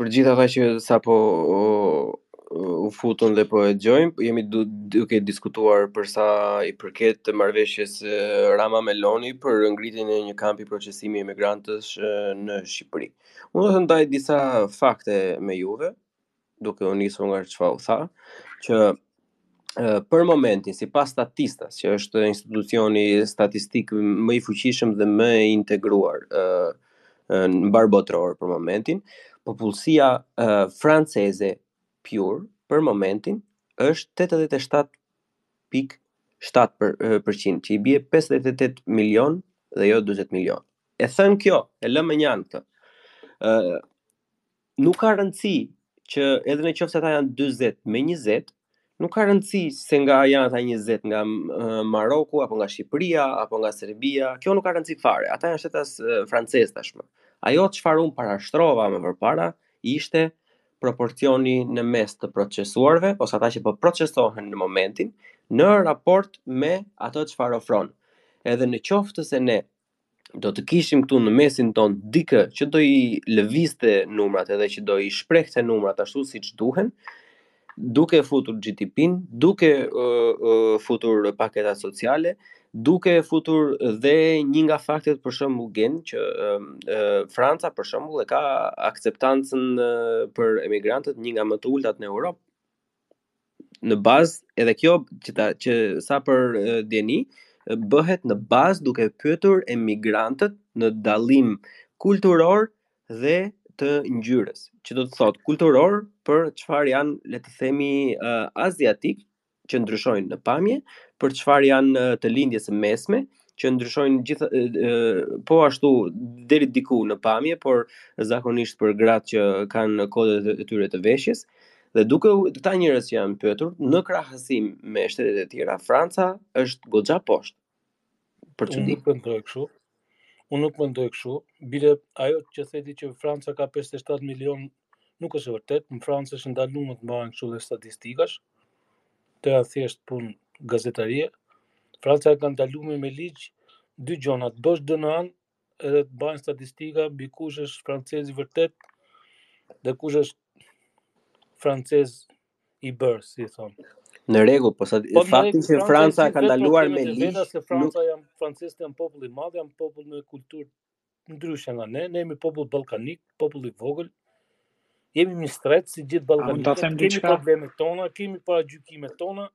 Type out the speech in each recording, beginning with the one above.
Për gjithë ata që sapo u, u futën dhe po e dëgjojmë, jemi du, duke diskutuar për sa i përket të marrëveshjes Rama Meloni për ngritjen e një kampi procesimi emigrantësh në Shqipëri. Unë do të ndaj disa fakte me juve, duke u nisur nga çfarë u tha, që për momentin, sipas Statistas, që është institucioni statistik më i fuqishëm dhe më i integruar mbarëbotëror për momentin, popullësia franceze pjur për momentin është 87.7% që i bie 58 milion dhe jo 40 milion. E thënë kjo, e lëmë mënjanë këtë. Nuk ka rëndësi që edhe në qoftë se ata janë 40 me 20, nuk ka rëndësi se nga janë ata 20 nga Maroku apo nga Shqipëria apo nga Serbia, kjo nuk ka rëndësi fare. Ata janë shtetas francezë tashmë. Ajo çfarë unë parashtrova më përpara ishte proporcioni në mes të procesuarve ose ata që po procesohen në momentin në raport me atë çfarë ofron. Edhe në qoftë se ne do të kishim këtu në mesin tonë dikë që do i lëvizte numrat edhe që do i shprehte numrat ashtu siç duhen, duke futur GDP-n, duke uh, uh, futur paketat sociale, duke futur dhe një nga faktet për shembull gen që uh, uh, Franca për shembull e ka akceptancën uh, për emigrantët një nga më të ultat në Europë. në bazë edhe kjo që ta që sa për dijeni bëhet në bazë duke pyetur emigrantët në dallim kulturor dhe të ngjyrës, që do të thotë kulturor për çfarë janë, le të themi, uh, aziatikë që ndryshojnë në pamje, për çfarë janë të lindjes së mesme, që ndryshojnë gjithë po ashtu deri diku në pamje, por zakonisht për gratë që kanë kodet e tyre të veshjes. Dhe duke këta njerëz që janë pyetur në krahasim me shtetet e tjera, Franca është goxha poshtë. Për çudi. Unë nuk mendoj kështu. Unë nuk mendoj kështu. Bile ajo që the ti që Franca ka 57 milion nuk është e vërtetë. Në Francë është ndaluar të mbahen kësi lloj statistikash. Këto janë thjesht punë gazetarie. Franca e ka ndaluar me ligj dy gjona, të bësh DNA-n edhe të bësh statistika mbi kush është francez i vërtetë dhe kush është francez i bërë, si i thonë. Në rregull, po sa po, fakti që Franca ka ndaluar me ligj, se Franca nuk... janë francezët janë popull i madh, janë popull me kulturë ndryshe nga ne, ne jemi popull ballkanik, popull i vogël, jemi në stres si gjithë ballkanikët, kemi diqka? problemet tona, kemi paragjykimet tona,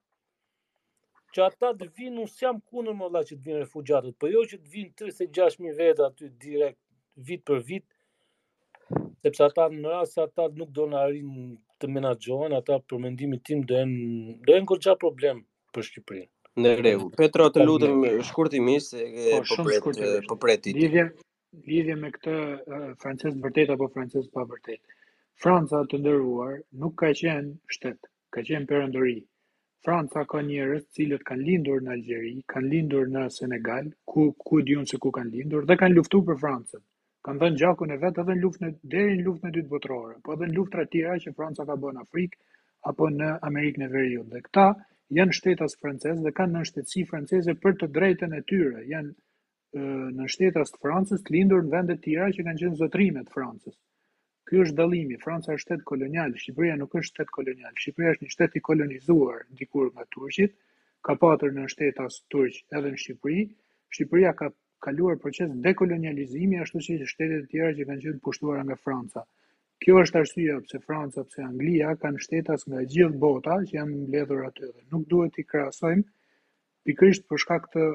që ata të vinë, unë s'jam kundër me tha që të vinë refugjatët, po jo që të vinë 36.000 vetë aty direkt, vit për vit, sepse ata në rast se ata nuk do na arrijnë të menaxhohen, ata për mendimin tim do jenë goxha problem, për Shqipërinë. Në rregull. Petro, të lutem shkurtimisht se e po, po pret po pret ti. Lidhje lidhje me këtë francez të vërtetë apo francez pavërtetë. Franca të nderuar nuk ka qenë shtet, ka qenë perandori. Franca ka njerëz të cilët kanë lindur në Algjeri, kanë lindur në Senegal, ku e di unë se ku kanë lindur dhe kanë luftuar për Francën. Kanë dhënë gjakun e vet edhe në luftën e deri në luftën e dytë botërore, po edhe në luftëra tjera që Franca ka bërë në Afrikë apo në Amerikën e Veriut. Dhe këta janë shtetas francezë dhe kanë nënshtetësi franceze për të drejtën e tyre. Janë nënshtetas të Francës, të lindur në vende të tjera që kanë qenë zotërime të Francës. Ky është dallimi, Franca është shtet kolonial, Shqipëria nuk është shtet kolonial, Shqipëria është një shtet i kolonizuar dikur nga turqit, ka patur nënshtetas turq edhe në Shqipëri, Shqipëria ka kaluar proces dekolonializimi ashtu si shtetet e tjera që kanë qenë të pushtuara nga Franca. Kjo është arsyeja pse Franca, pse Anglia kanë shtetas nga e gjithë bota që janë mbledhur aty dhe nuk duhet t'i krahasojmë pikërisht për shkak të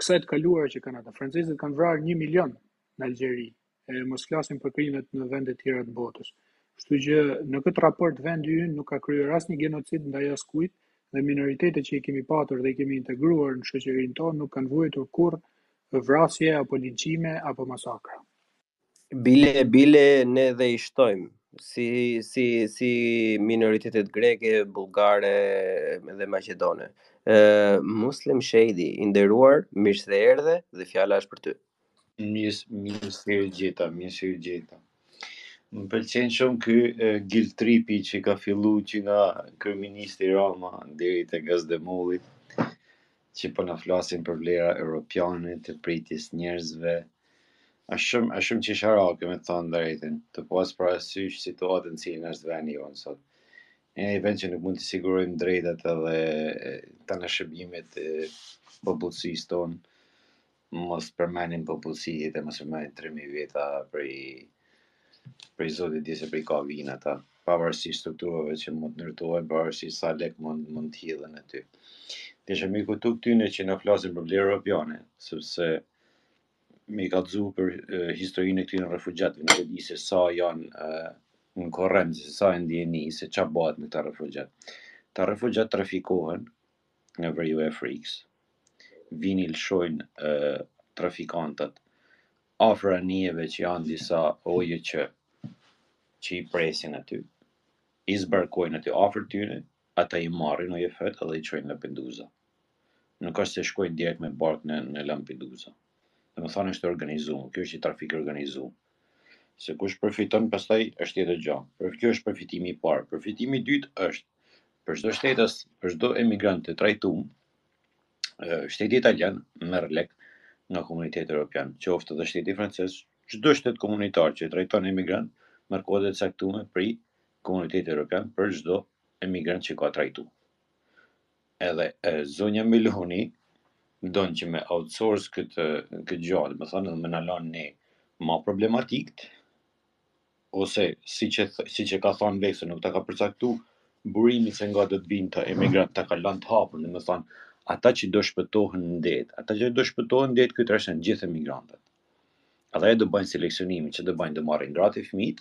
kësaj të kaluare që kanë ata. Francezët kanë vrarë 1 milion në Algjeri, e mos flasim për krimet në vende të tjera të botës. Kështu që në këtë raport vendi ynë nuk ka kryer asnjë genocid ndaj askujt dhe minoritetet që i kemi patur dhe i kemi integruar në shoqërinë tonë nuk kanë vuajtur kurrë vrasje apo linçime apo masakra. Bile bile ne dhe i shtojmë si si si minoritetet greke, bullgare dhe maqedone. Ë Muslim Shehdi, i nderuar, mirë se erdhe dhe fjala është për ty. Mirë mirë se ju gjeta, mirë se ju gjeta. Më pëlqen shumë ky guilt tripi që ka fillu që nga kryeministri Rama deri te Gaz Demolli. që po na flasin për vlera europiane të pritjes njerëzve, është shumë është shumë qesharake me thënë drejtën, tu pas parasysh situatën si n'është veni jonë sot. Një vend që nuk mund të sigurojmë drejtat edhe tana shërbimet e popullsisë tonë, mos përmenim popullsi dhe mos përmenim tre mijë veta prej prej zoti e di se prej ka vijnë ata pavarësisht strukturave që mund të ndërtohen pavarësisht sa lek mund mund të hidhen aty dhe që mi kutu këtyne që na flasin për vlera europiane sepse m'i kallzu për e, historinë e këtyre refugjatëve nuk e di se sa janë e, në korrent se sa e ndjekin se ça bëhet me këta refugjat këta refugjat trafikohen nga veriu i Afrikës, vijnë i lëshojnë trafikantët afër anijeve që janë disa OJQ që i presin aty, i zbarkojnë aty afër tyre, ata i marrin OJF-të dhe i qojnë Lampedusa. Nuk është se shkojnë direkt me bark në, në Lampedusa. Domethënë është organizu, kjo është një trafik i organizu. Se kush përfiton pastaj është tjetër gjë. Por kjo është përfitimi i parë. Përfitimi i dytë është për çdo shtetas, për çdo emigrant të trajtum, shteti italian merr lek nga komuniteti europian, qoftë edhe shteti francez, çdo shtet komunitar që trajton emigrant merr kuotë të caktume prej komunitetit europian për çdo emigrant që ka trajtuar. edhe zonja Meloni don që me outsource këtë këtë gjë, domethënë edhe me na lënë ne më problematikët, ose siç e tha, siç e ka thënë vetë se nuk ta ka përcaktu burimin se nga do të vijnë këta emigrantë, ta ka lënë të hapur, domethënë ata që do shpëtohen në det, ata që do shpëtohen në det këto janë gjithë emigrantët. Edhe do bëjnë seleksionimin që do bëjnë do marrin gratë e fëmijët,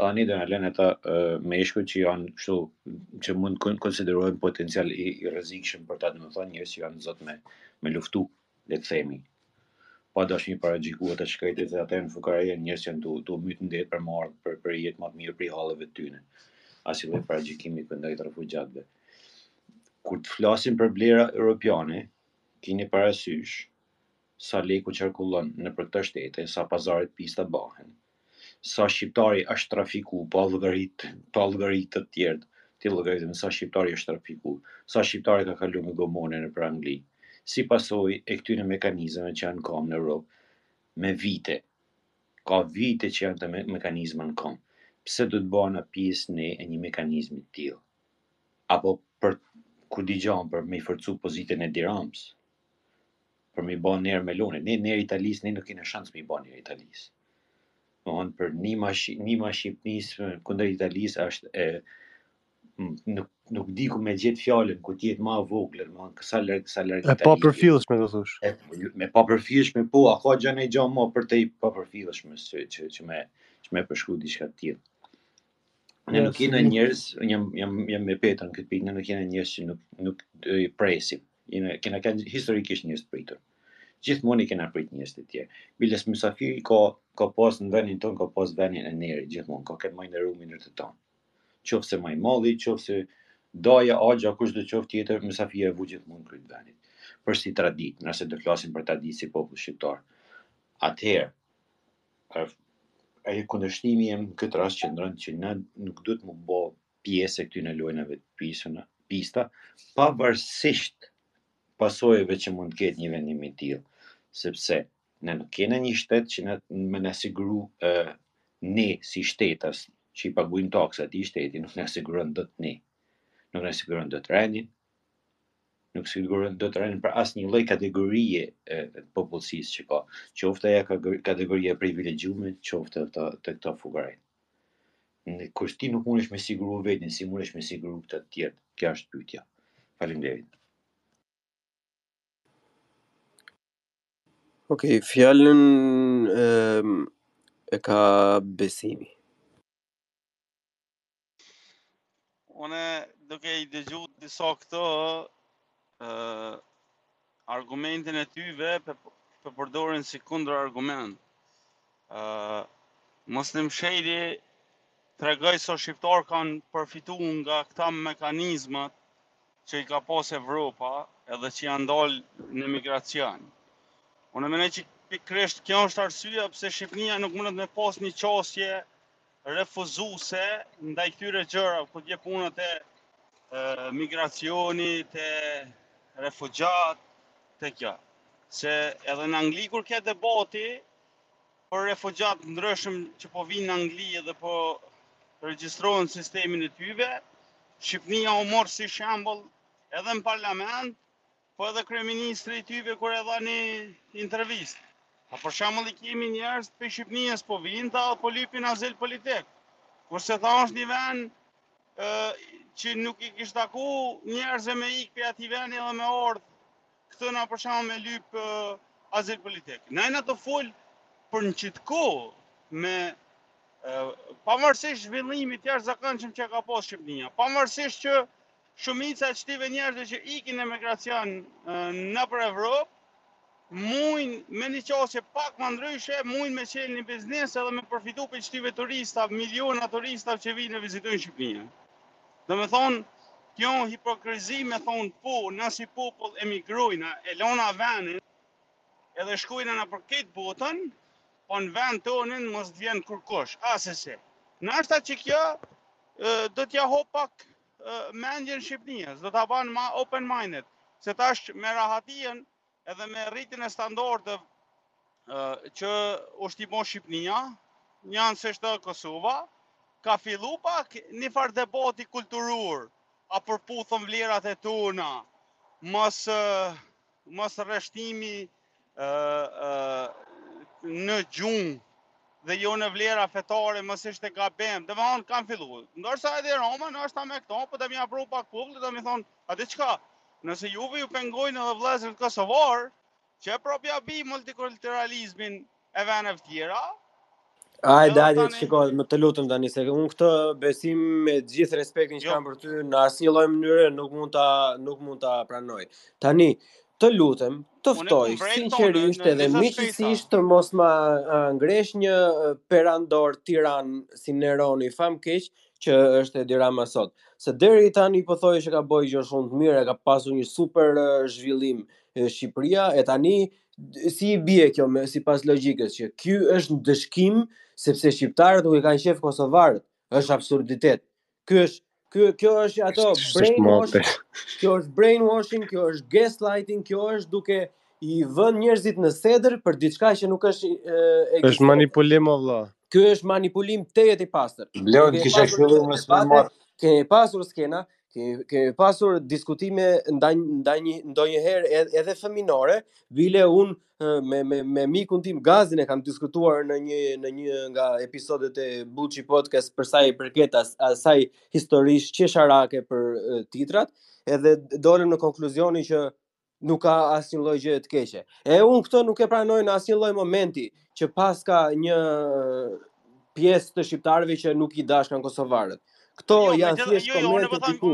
edhe ne do na lënë ata meshkuj që janë kështu që mund të konsiderohen potencial i, i rrezikshëm për ta domethënë njerëz që janë të zot me me luftu, le të themi. Pa dasht me i paragjyku të shkretët edhe ata fukarenj janë njerëz që janë tu u myt në det për marr për për jetë më të mirë prej halleve të tyre. Asnjë lloj paragjykimi për ndaj refugjatëve. Kur të flasim për vlera europiane, kini parasysh sa leku qarkullon nëpër këta shtete, sa pazare të pista bahen, sa shqiptari është trafiku pa llogarit, pa llogarit të tjerët, ti llogarit sa shqiptari është trafiku, sa shqiptari ka kalu me gomone nëpër Angli, si pasojë e këtyre mekanizmave që janë në kam në Europë me vite, ka vite që janë këta me, mekanizma në kam, pse duhet të bahena pjesë ne e një mekanizmi të tillë, apo për ku di gja për me i forcu pozitën e Edi Ramës, për me i ba ner Melonit. Ne ner Italisë, ne nuk kena shans me i ba ner Italisë. Domethënë, për nima, nima e Shqipnisë kundrejt Italisë është e, nuk, nuk di ku me gjet fjalën, ku të jetë ma e vogla, domethënë, kësa lërë, kësa lërë Italisë. E papërfillshme të thush. E, me papërfillshme po, a ka gja noj gja ma përtej papërfillshme, që, që, që me, që me përshkru diçka të tillë. Ne nuk jemi njerëz, unë jam jam jam me Petrën në këtë pikë, ne nuk jemi njerëz që nuk nuk i presim. Ne kena kanë historikisht njerëz të pritur. Gjithmonë i kena prit njerëz të tjerë. Biles mysafiri ka ka pas në vendin ton, ka pas vendin e nerit gjithmonë, ka kenë ma i nerumi e të ton. Qoftë se ma i madhi, qoftë se daja, agja, kushdo qoftë tjetër, mysafiri u vu gjithmonë në krye të vendit. Për si traditë, nëse do flasim për traditë si popull shqiptar. Atëherë, Ai kundërshtimi jem në këtë rast qëndron që na nuk duhet me u bo pjesë e ktyne lojnave të pisuna, pista, pavarësisht pasojave që mund të ketë një vendim i tillë, sepse ne nuk kena një shtet që na me na siguru ne si shtetas që i paguajm taksat, ky shteti nuk na siguron dot ne, nuk na siguron dot rendin, nuk siguron dot renin për asnjë lloj kategorie të popullsisë që ka, qoftë ajo kategoria e privilegjume, qoftë ata të këta fukara. Në kur ti nuk mundesh me siguru vetin, si mundesh me siguru këta të tjerë? Kjo është pyetja. Faleminderit. Ok, fjalën e, e ka Besimi. Unë duke i dëgju disa këto uh, argumentin e tyve po, po përdorin si kundërargument. Uh, Muslim Shady tregoi se shqiptar kanë përfitu nga këta mekanizmat që i ka pas Evropa edhe që janë dalë në migracion. Unë mendoj që pikrisht kjo është arsyja pse Shqipnia nuk mundet me pas një qasje refuzuese ndaj këtyre gjërave, kur vjen puna te migracioni, te refugjatët, te kjo. Se edhe në Angli kur ke debati për refugjatë t'ndryshëm që po vinë në Angli edhe po regjistrohen sistemin e tyve, Shqipnia u morr si shembull edhe në parlament, Po edhe kryeministri i tyve kur e dha një intervistë. A për shembull i kemi njerëz të Shqipnisë po vijnë, tha, po lypin azil politik. Kurse tha është një vend ë që nuk i kish taku njerëz me ik pej atij veni edhe me ardh këtu te na për shembull me lyp azil politik. Na jena tu fol për qit kohë me pavarësisht zhvillimit t'jashtëzakonshëm që ka pas Shqipnia, pavarësisht që Shumica e qëtyve njerëzve që ikin në emigracion nëpër Evropë, mujnë me një qasje pak më ndryshe, mujnë me çel një biznes edhe me përfitu pej qëtyve turistave, miliona turistave që vijnë e vizitojnë Shqipninë. Domethonë, kjo o hipokrizi me thonë po, na si popull emigrojna, e lona venin, edhe shkojna nëpër krejt botën, po në vend tonin mos të vjen kërkush, asesi. Nashta që kjo, do t'ja hap pak mendjen Shqipnisë, do ta banë ma open minded, se tash me rahatien edhe me rritin e standardeve që është tu i bo Shqipnia, njëjtë si edhe Kosova, ka fillu pak një farë debati kulturor, a përputhen vlerat e tona, mos mos rreshtimi në gjuhë dhe jo në vlera fetare, mos ishte gabim. Domethënë, kam fillu. Ndërsa Edi Rama nashta me këto, për po do me i afru pak popullit, domethënë, a di çka, nëse juve ju pengojnë edhe vllezërit kosovarë, qe pra po ja bi multikulturalizmin e vendeve tjera. Ai jo, dali tani... shiko, të lutem tani se un këtë, Besim, me gjithë respektin që jo. kam për ty në asnjë lloj mënyre nuk mund ta nuk mund ta pranoj. Tani të lutem, të ftoj sinqerisht edhe miqësisht të mos ma ngresh një perandor tiran si Neroni famkeq që është Edi Rama sot. Se deri tani po thoje që ka bërë gjë shumë të mirë, ka pasur një super zhvillim Shqipëria e tani si i bie kjo me sipas logjikës që ky është ndëshkim sepse shqiptarët nuk i kanë qef kosovarët. Është absurditet. Ky është ky kjo është ajo brainwashing. Kjo është brainwashing, kjo është gaslighting, kjo është duke i vënë njerëzit në sedër për diçka që nuk është e Është manipulim o vëlla. Ky është manipulim tejet i pastër. Bleon kisha këshilluar me skemat. Ke pasur skena, kemi kemi pasur diskutime ndaj ndaj një ndonjëherë edhe, edhe fëminore, bile un me me me mikun tim Gazin e kam diskutuar në një në një nga episodet e Buçi Podcast për sa i përket as, asaj historisë qesharake për titrat, edhe dolëm në konkluzionin që nuk ka asnjë lloj gjëje të keqe. E un këtë nuk e pranoj në asnjë lloj momenti që paska një pjesë të shqiptarëve që nuk i dashkan kosovarët. Këto jo, janë thjesht jo, jo, komente të diku.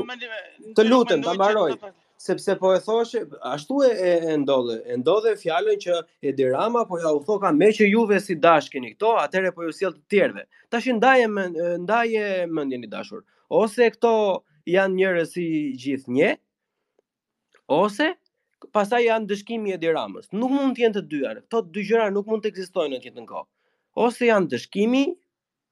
Të lutem, ta mbaroj. Sepse po e thoshe, ashtu e e, e hodhe, e hodhe fjalën që Edi Rama po jau thoka meqë juve s'i dashkeni këto, atëherë po ju sjell të tjerët. Tash ndaje ndaje mendjen i dashur. Ose këto janë njerëz si gjithë ne, Ose pastaj janë ndëshkimi i Edi Ramës. Nuk mund të jenë të dyja. Këto dy gjëra nuk mund të ekzistojnë në të njëjtën kohë. Ose janë ndëshkimi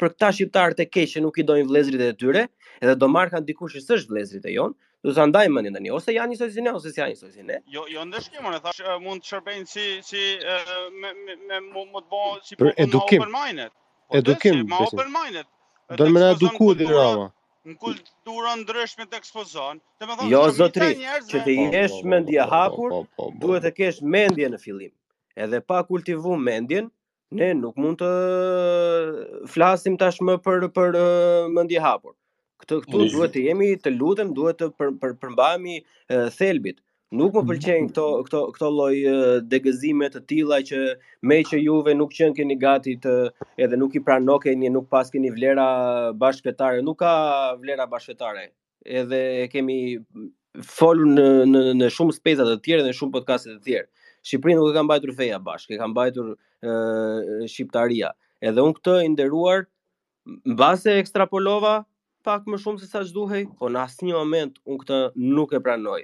për këta shqiptarët e këqij që nuk i dojnë vëllezërit e tyre, edhe do marrkan dikush që s'është vëllezërit e jonë, duhet ta ndajmë mendjen tani, ose janë njësoj si ne, ose s'janë njësoj si ne. Jo, jo ndëshkim, unë thash eh, mund të shërbejnë si si eh, me me, me mu- mund të bëhen si Për popull ma edukim. open minded. Po Edukim, si ma Besim. open minded. Do më na eduku Edi Rama. në kultura të ndryshme të ekspozon. Domethënë, jo, shumë zotri, të njerëzve... Që të jesh mendje hapur, duhet të kesh mendje në fillim. Edhe pa kultivu mendjen, ne nuk mund të flasim tashmë për, për uh, mendje hapur. Këto këtu duhet të jemi të lutem, duhet të për, për, përmbahemi uh, thelbit. Nuk më pëlqejnë këto këto këto lloj degëzime të tilla që meqë juve nuk qenkeni gati të edhe nuk i pranokeni, nuk paskeni vlera bashkëfetare, nuk ka vlera bashkëfetare. Edhe e kemi folur në në në shumë space-a të tjera dhe në shumë podcaste të tjera. Shqipërinë nuk e ka mbajtur feja bashkë, e ka mbajtur ë shqiptaria. Edhe unë këtë i nderuar Mbase e ekstrapolova pak më shumë se sa ç'duhej, po në asnjë moment unë këtë nuk e pranoj.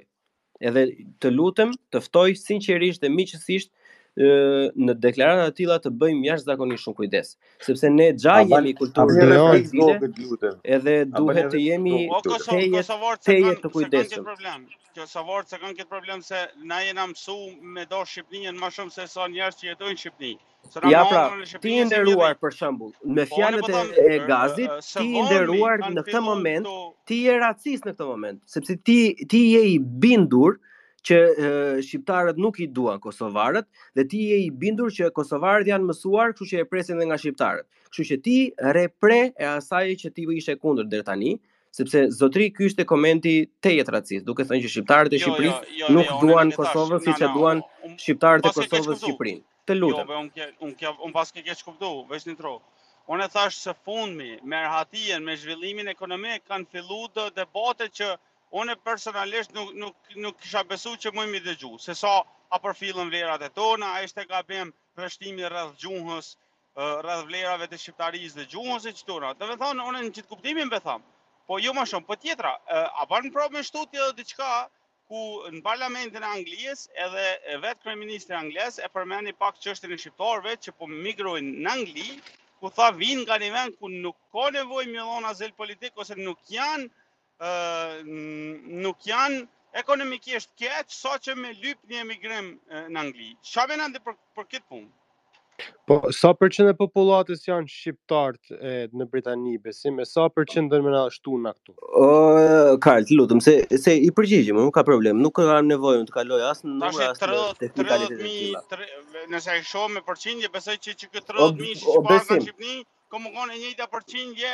Edhe të lutem, të ftoj sinqerisht dhe miqësisht në deklarata të tilla të bëjmë jashtëzakonisht shumë kujdes, sepse ne gja jemi kulturë të rëndë. Edhe duhet të jemi o Kosovë, kosovarët kanë të kujdesshëm. Kjo problem, kosovarët e kanë këtë problem se na jena mësu me e dashtë Shqipërinë më shumë se sa njerëz që jetojnë në Shqipëri. Ja pra, ti i nderuar për shembull, me po, fjalët po e, e Gazit, ti i nderuar në këtë moment, ti je racist në këtë moment, sepse ti ti je i bindur që e, shqiptarët nuk i duan kosovarët dhe ti je i bindur që kosovarët janë mësuar, kështu që e presin edhe nga shqiptarët. Kështu që ti re pre e asaj që ti ishe kundër deri tani, sepse zotri ky ishte koment tejet racist, duke thënë që shqiptarët e jo, jo, Shqipërisë jo, jo, nuk jo, duan Kosovën siç e duan shqiptarët e Kosovës Shqipërinë. Të Jo, lutem. be, unë ke, unë ke, um paske keqkuptu, veç ni tro. Unë e thash se fundmi, me rëhatien, me zhvillimin ekonomik, kanë fillu do debate që unë personalisht nuk, nuk, nuk kisha besu që muj me i dëgju, se sa a përfillen vlerat e tona, a ishte gabim rreshtimi rreth gjuhës, ë, rreth vlerave të shqiptarisë dhe gjuhës e qëtona. Domethonë, unë në qit kuptim po e them, po jo ma shumë, po tjetra, ë, a ban pra me shtu ti edhe diçka, ku në parlamentin e Anglisë edhe vetë kryeministri anglez e përmendi pak çështjen e shqiptarëve që po migrojnë në Angli, ku tha vijnë nga një vend ku nuk ka nevojë me ju dhon azil politik ose nuk janë ë nuk janë ekonomikisht keq saqë me lyp një emigrim në Angli. Çfarë mendon për për këtë punë? Po, sa përqind e popullatës janë shqiptarët në Britani, Besim, e sa përqind deshe me na shtu këtu? O, Karl, të lutem, se, se i përgjigjem, nuk ka problem, nuk kam nevojë unë të kaloj as në numra, as në teknikalitete të tilla. Nëse e shohim me përqindje, besoj që që këtë 30.000 shqiptarë në Shqipni, ka me konë e njëjta përqindje,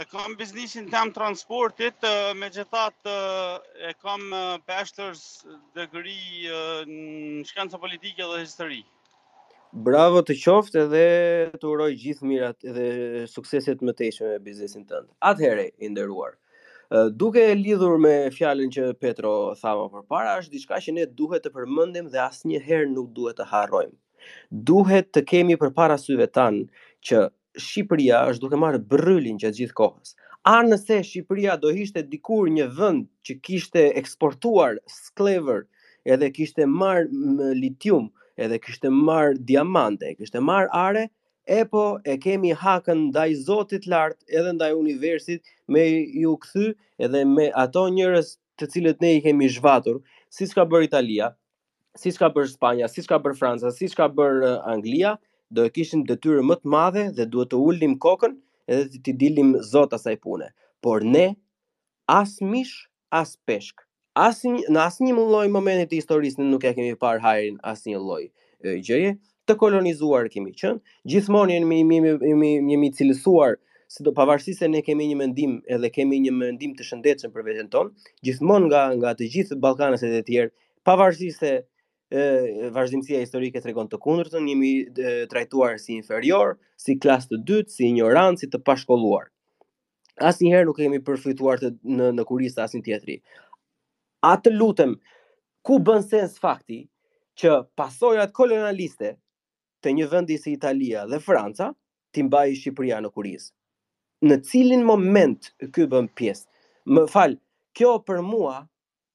E kam biznisin tem të transportit, megjithatë e kam bachelor's degree në shkenca politike dhe histori. Bravo të qoftë dhe të uroj gjithë të mirat dhe sukseset të mëtejshme me biznesin tënd. Atëherë, i nderuar. Duke e lidhur me fjalën që Petro tha ma përpara, është diçka që ne duhet të përmendim dhe asnjëherë nuk duhet të harrojmë. Duhet të kemi përpara syve tanë që Shqipëria është duke marrë brrylin gjatë gjithë kohës. A nëse Shqipëria do ishte dikur një vend që kishte eksportuar skllevër, edhe kishte marrë mm, litium, edhe kishte marrë diamante, e kishte marrë are, epo e kemi hakën ndaj Zotit lart edhe ndaj universit me iu kthy edhe me ato njerëz të cilët ne i kemi zhvatur, siç ka bërë Italia, siç ka bërë Spanja, siç ka bërë Franca, siç ka bërë eh, Anglia, do e kishim detyrë më të madhe dhe duhet të ulnim kokën edhe t'i dilnim zot asaj pune. Por ne as mish, as peshk. As një, në asnjë lloj momenti të historisë ne nuk ja kemi parë hajrin asnjë lloj eh, gjëje. Të kolonizuar kemi qenë, gjithmonë jemi jemi jemi jemi cilësuar se do pavarësisht se ne kemi një mendim edhe kemi një mendim të shëndetshëm për veten tonë, gjithmonë nga nga të gjithë ballkanësit e tjerë Pavarësisht se vazhdimësia historike tregon të kundërtën, jemi trajtuar si inferiorë, si klasë të dytë, si injorantë, si të pashkolluar. Asnjëherë nuk kemi përfituar të në në kurriz të asnjë tjetri. A të lutem, ku bën sens fakti që pasojat kolonialiste të një vendi si Italia dhe Franca t'i mbajë Shqipëria në kurriz. Në cilin moment ky bën pjesë? Më fal, kjo për mua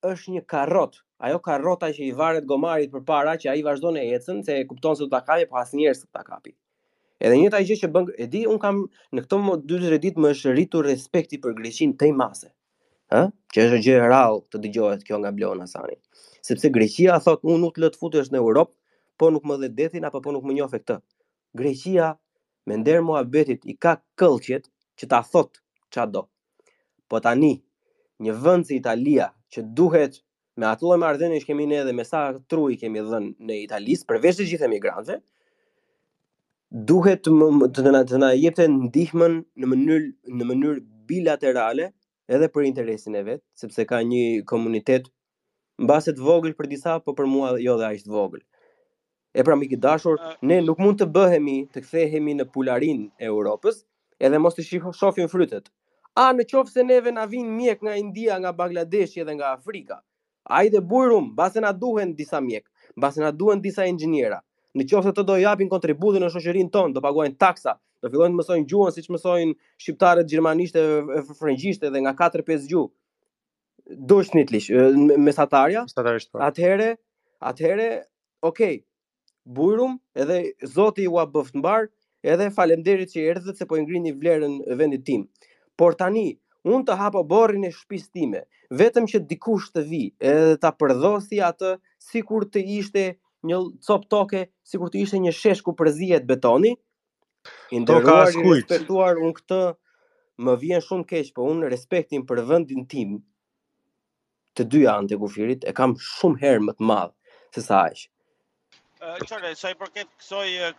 është një karrotë. Ajo karrota që i varet gomarit përpara që ai vazhdon e ecën, se e kupton se do ta kapë, po asnjëherë s'do ta kapë. Edhe e njëjta gjë që bën, e di, unë kam në këto 2-3 ditë më është rritur respekti për Greqinë tej mase. Ha? Që është gjë e rrallë të dëgjohet kjo nga Bleon Hasani. Sepse Greqia thotë unë nuk të lë të futesh në Europë, po nuk më dhe detin apo po nuk më njohe këtë. Greqia me nder muhabetit i ka këllqet që ta thotë ça do. Po tani një vend si Italia që duhet me atë lloj marrëdhënie që kemi ne edhe me sa tru i kemi dhënë ne Italisë përveç të gjithë emigrantëve duhet të na të na jepte ndihmën në mënyrë në mënyrë bilaterale edhe për interesin e vet, sepse ka një komunitet mbase të vogël për disa, po për mua jo dhe aq të vogël. E pra mik i dashur, ne nuk mund të bëhemi të kthehemi në pularin e Europës, edhe mos të shohim frytet. A në qoftë se neve na vijnë mjekë nga India, nga Bangladeshi edhe nga Afrika, Hajde bujrum, mbase na duhen disa mjekë, mbase na duhen disa inxhinierë. Në qoftë se ata do japin kontributin në shoqërinë tonë, do paguajnë taksa, do fillojnë të mësojnë gjuhën siç mësojnë shqiptarët gjermanisht e frëngjisht edhe nga katër pesë gjuhë. Durchschnittlich, mesatarja. Mesatarisht po. Atëherë, atëherë, okay, bujrum edhe zoti ua bëft mbar edhe falemnderit që erdhët se po e ngrini vlerën e vendit tim por tani unë të hap oborrin e shpis time vetëm që dikush të vijë edhe ta përdhosi atë sikur të ishte një copë toke sikur të ishte një shesh ku përzihet betoni i nderuar i respektuar unë këtë më vjen shumë keq po unë respektin për vendin tim Të dyja anët e kufirit e kam shumë herë më të madh sesa aq. Qe, sa i përket kësoj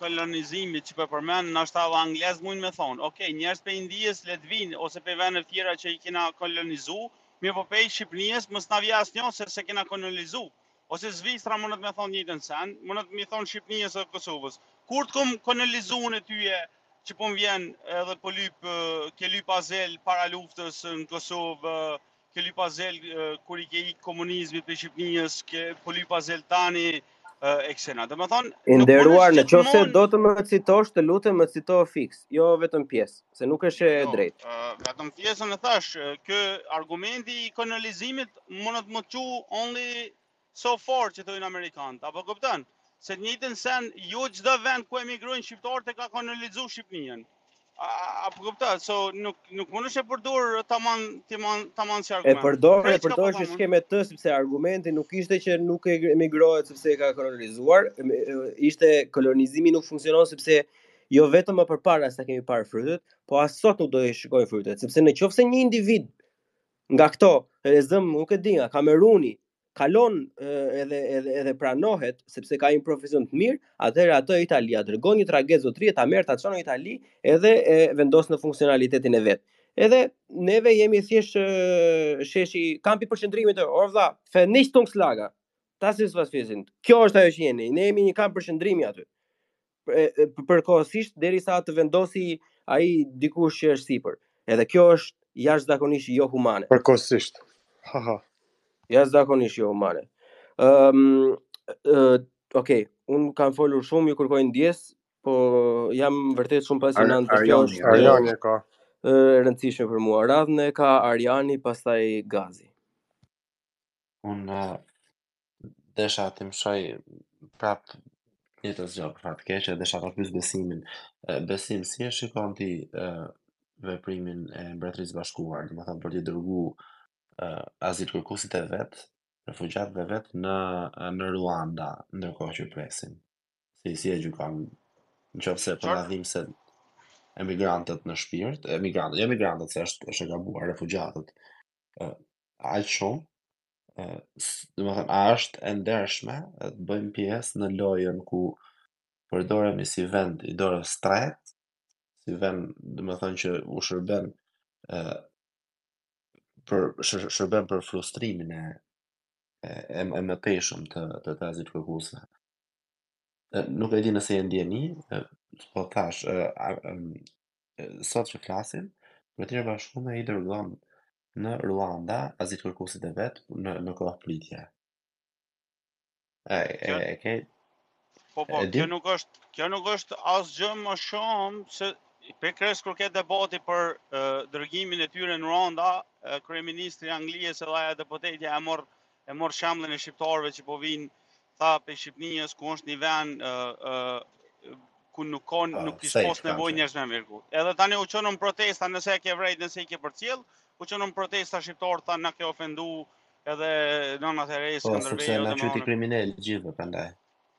kolonizimit që po përmen, n'asht a anglezt mujn me thonë, ok, njerëz pej Indisë le të vinë, ose pej vendeve tjera që i kina kolonizu, mirëpo pej Shqipnisë, mos na vjen asnjo se s'e kina kolonizu, Ose Zvicra mundet me thonë t'njëjtën sen, mundet me i thonë Shqipnisë e Kosovës. Kur të kom kolonizu une ty që po më vjen edhe po lyp, ke lyp azil para luftës në Kosovë, ke lyp azil kur ike i komunizmit prej Shqipnisë, edhe po lyp azil tani, e kësena. Domethonë... I nderuar, në qoftë se do të më citosh, të lutem më cito fiks, jo vetëm pjesë. se nuk është e jo, drejtë. Vetëm pjesën e thashë, që argumenti i kolonizimit mundet me çu only so far që thonë amerikanët, a po kupton? Se të njëjtën sen jo çdo vend ku emigrojnë shqiptarët e ka kolonizu Shqipërinë. A po kupton? So nuk nuk mundesh me përdor tamam tamam tamam si argument. E përdor, e përdor që ç'ke me të sepse argumenti nuk ishte që nuk emigrohet sepse e ka kolonizuar, ishte kolonizimi nuk funksionon sepse jo vetëm më përpara s'i kemi parë frytet, po as sot nuk do i shikojmë frytet, sepse në qoftë se një individ nga këto e zëmë nuk e di nga Kameruni kalon edhe edhe edhe pranohet sepse ka një profesion të mirë, atëherë atë Italia dërgon një traget zotri e ta merr ta çon në Itali edhe e vendos në funksionalitetin e vet. Edhe neve jemi thjesht sheshi kampi përqendrimit të oder Vernichtungslager. Das ist was wir sind. Kjo është ajo që jemi. Ne jemi një kamp përqendrimi aty. përkohësisht derisa të vendosi ai dikush që është sipër. Edhe kjo është jashtëzakonisht jo humane. Përkohësisht. Ha ha. Jashtëzakonisht jo humane. Ëm um, uh, okay, un kam folur shumë, ju kërkoj ndjesë, po jam vërtet shumë pasionant për kjo. Arjani, Arjani e ka. E rëndësishme për mua. Radhën e ka Arjani, pastaj Gazi. Un desha t'i mëshoj prap njëjtës gjo për fat keq, e desha ta pyes Besimin. E, Besim, si e shikon ti e, veprimin e Mbretërisë së Bashkuar, domethënë për t'i dërgu e, azilkërkusit e vet, refugjatët e vet në, në Ruanda, ndërkohë që presin. Si, si e gjykon, në qoftë se po i ke emigrantët në shpirt, emigrantët, jo emigrantët, se është, është e gabuar, refugjatët, e, aq shumë, domethënë a është e ndershme të bëjmë pjesë në lojën ku përdoremi si vend i dorës tretë, si vend, domethënë që u shërben ë për shërben për frustrimin e e e mëtejshëm të të të azilkërkuesve. Nuk e di nëse e ndjeni, po tash sot që flasim, Mbretëria e Bashkume i dërgon në Ruanda azilkërkuesit e vet në në kohë pritje. E e e ke Po po, kjo nuk është, kjo nuk është asgjë më shumë se pe kres kur ke debati për dërgimin e tyre në Ruanda, kryeministri i Anglisë edhe aja deputetja e mor E mor shemblin e shqiptarëve që po vijnë tha pe Shqipnijës ku është një ven ku nuk ka ah, nuk kish pos nevojë njerëz me migru. Edhe tani u çonën protesta nëse e ke vrejt nëse i ke përcjell, u çonën protesta shqiptar tha na ke ofendu edhe nëna Terezë po, Skënderbeu dhe më. Po, sepse na quti kriminel gjithë prandaj.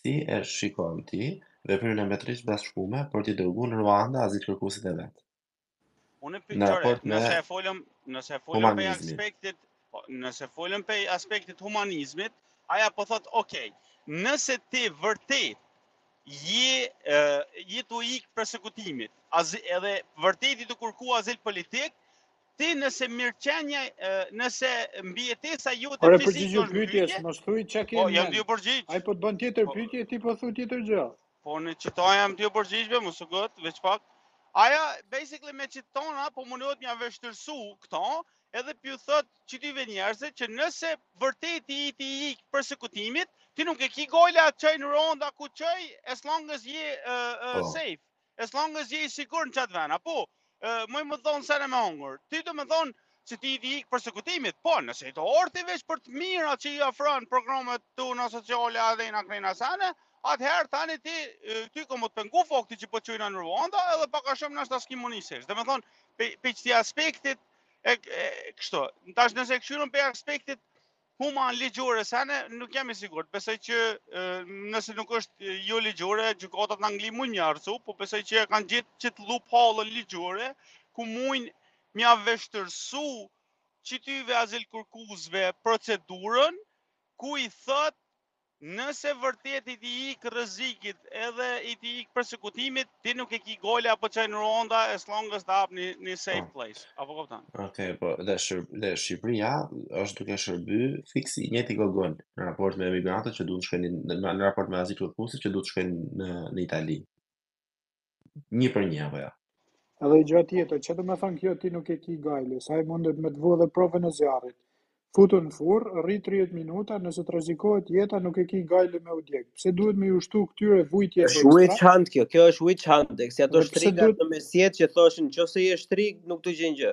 Si e shikon ti veprimin e Mbretërisë Bashkume për t'i dërguar në Ruanda azilkërkuesit e vet? Unë pikëtore, në raport me nëse e folëm, nëse e folëm pe aspektit, po, nëse folëm pe aspektit humanizmit, aja po thot, ok, nëse ti vërtet je, je tu ik persekutimit, edhe vërtet je tu kërku azil politik, Ti nëse mirëqenia, nëse mbijetesa jote Ore, fizike përgjigju është pyetjes, në pytje, mos thuj çka ke. po në jam mend. tu përgjigj. Ai po të bën tjetër Po, pyetje, ti po thu tjetër gjë. po në qita jam tu u përgjigj, mos u ngut, veç pak. Aja, basically me qitona, po mundohet mja vështirësu këto, edhe pju thot qityve njerëzve që nëse vërtet je tu ik persekutimit, ti nuk e ki gajle a të çoj në Ruanda ku çoj, as long as je uh, uh, Po. safe. As long as je i sigur në çat vend, a po muj me dhon sene me hongër. Ti domethon që je tu ik persekutimit, po nëse je tu ardh ti veç për të mira që i ofron programet tona sociale edhe në krejt sene, atëherë tani ti ty ka me të pengu fakti që po çojnë në Ruanda, edhe pak a shumë ndoshta s'ki me u nis hiç. Domethon pe pe qiti aspektit e, e kështu. Tash nëse e këshyrën pe aspektit Huma ligjore sene nuk jam i sigurt. Besoj që nëse nuk është jo ligjore, gjykatat në Angli mund mja rrzu, po besoj që kanë gjet qit loophole-n ligjore, ku mujn mja vështirësu qityve azilkërkuesve procedurën, ku i thot Nëse vërtet je tu i ik rrezikit edhe je tu i ik persekutimit, ti nuk e ki gajle a po çoj në Ruanda as long as ta ap një një safe po. place. A po kupton? Okej, okay, po dhe shër, dhe Shqipëria është duke shërby fiks si i njëjti gogol në raport me emigrantët që duhet të shkojnë në, në raport me azilkërkuesit që duhet të shkojnë në në Itali. një për një apo jo. Edhe një gjë tjetër, çfarë do me thënë kjo ti nuk e ki gajle, se ai mundet me të vu edhe provën e zjarrit. Futu në furr, rri 30 minuta, nëse të rrezikohet jeta nuk e ki gajle me u djeg. Pse duhet me ju shtu këtyre vujtje ekstra? Është witch hunt kjo, kjo është witch hunt, si ato shtrigat në mesjet që thoshin nëse je shtrig nuk të gjen gjë.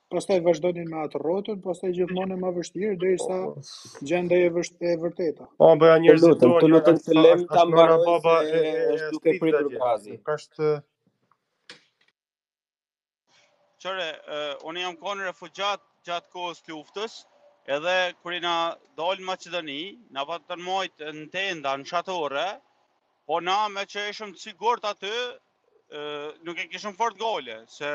Pastaj vazhdoni me atë rrotën, pastaj gjithmonë ma vështirë derisa po, po. gjendej e vërt e vërteta. Po bëja po, njerëz, të lutem, të lutem ta mbaroj baba e është duke pritur gazi. Kaq është Çore, unë jam kon refugjat gjatë kohës të luftës, edhe kur jena dalë në Maqedoni, na patën majtë në tenda, në shatorre, Po na meqë ishum të sigurt aty, nuk e kishum fort gajle, se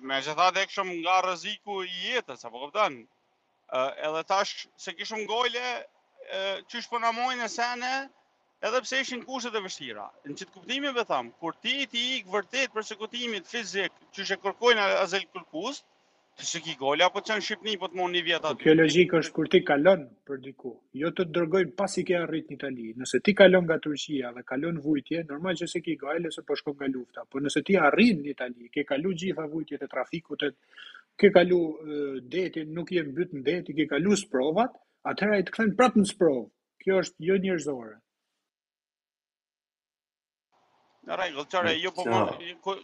megjithatë ikshum nga rreziku i jetës, a po kupton, edhe tash s'e kishum gajle, qysh po na majnë e sene, edhe pse ishin kushtet e vështira. Në qëtë kuptim po tham, kur ti ti ik vërtet persekutimit fizik, qysh e kërkojnë azilkërkust, Ti s'e ki gajle a po t'çon n'Shqipni po të man një vjet po aty. Po kjo logjikë është kur ti kalon për diku, jo të të dërgojnë pasi ke arrit në Itali. Nëse ti kalon nga Turqia dhe kalon vujtje, normal që s'e ki gajle se po shkon nga lufta, po nëse ti arrin në Itali, ke kalu gjitha vujtjet e trafikut, e, ke kalu e, detin, nuk je mbyt në det, ke kalu sprovat, atëherë ai të kthen prapë në sprovë. Kjo është jonjerëzore. Në rregull, çore, ju po po.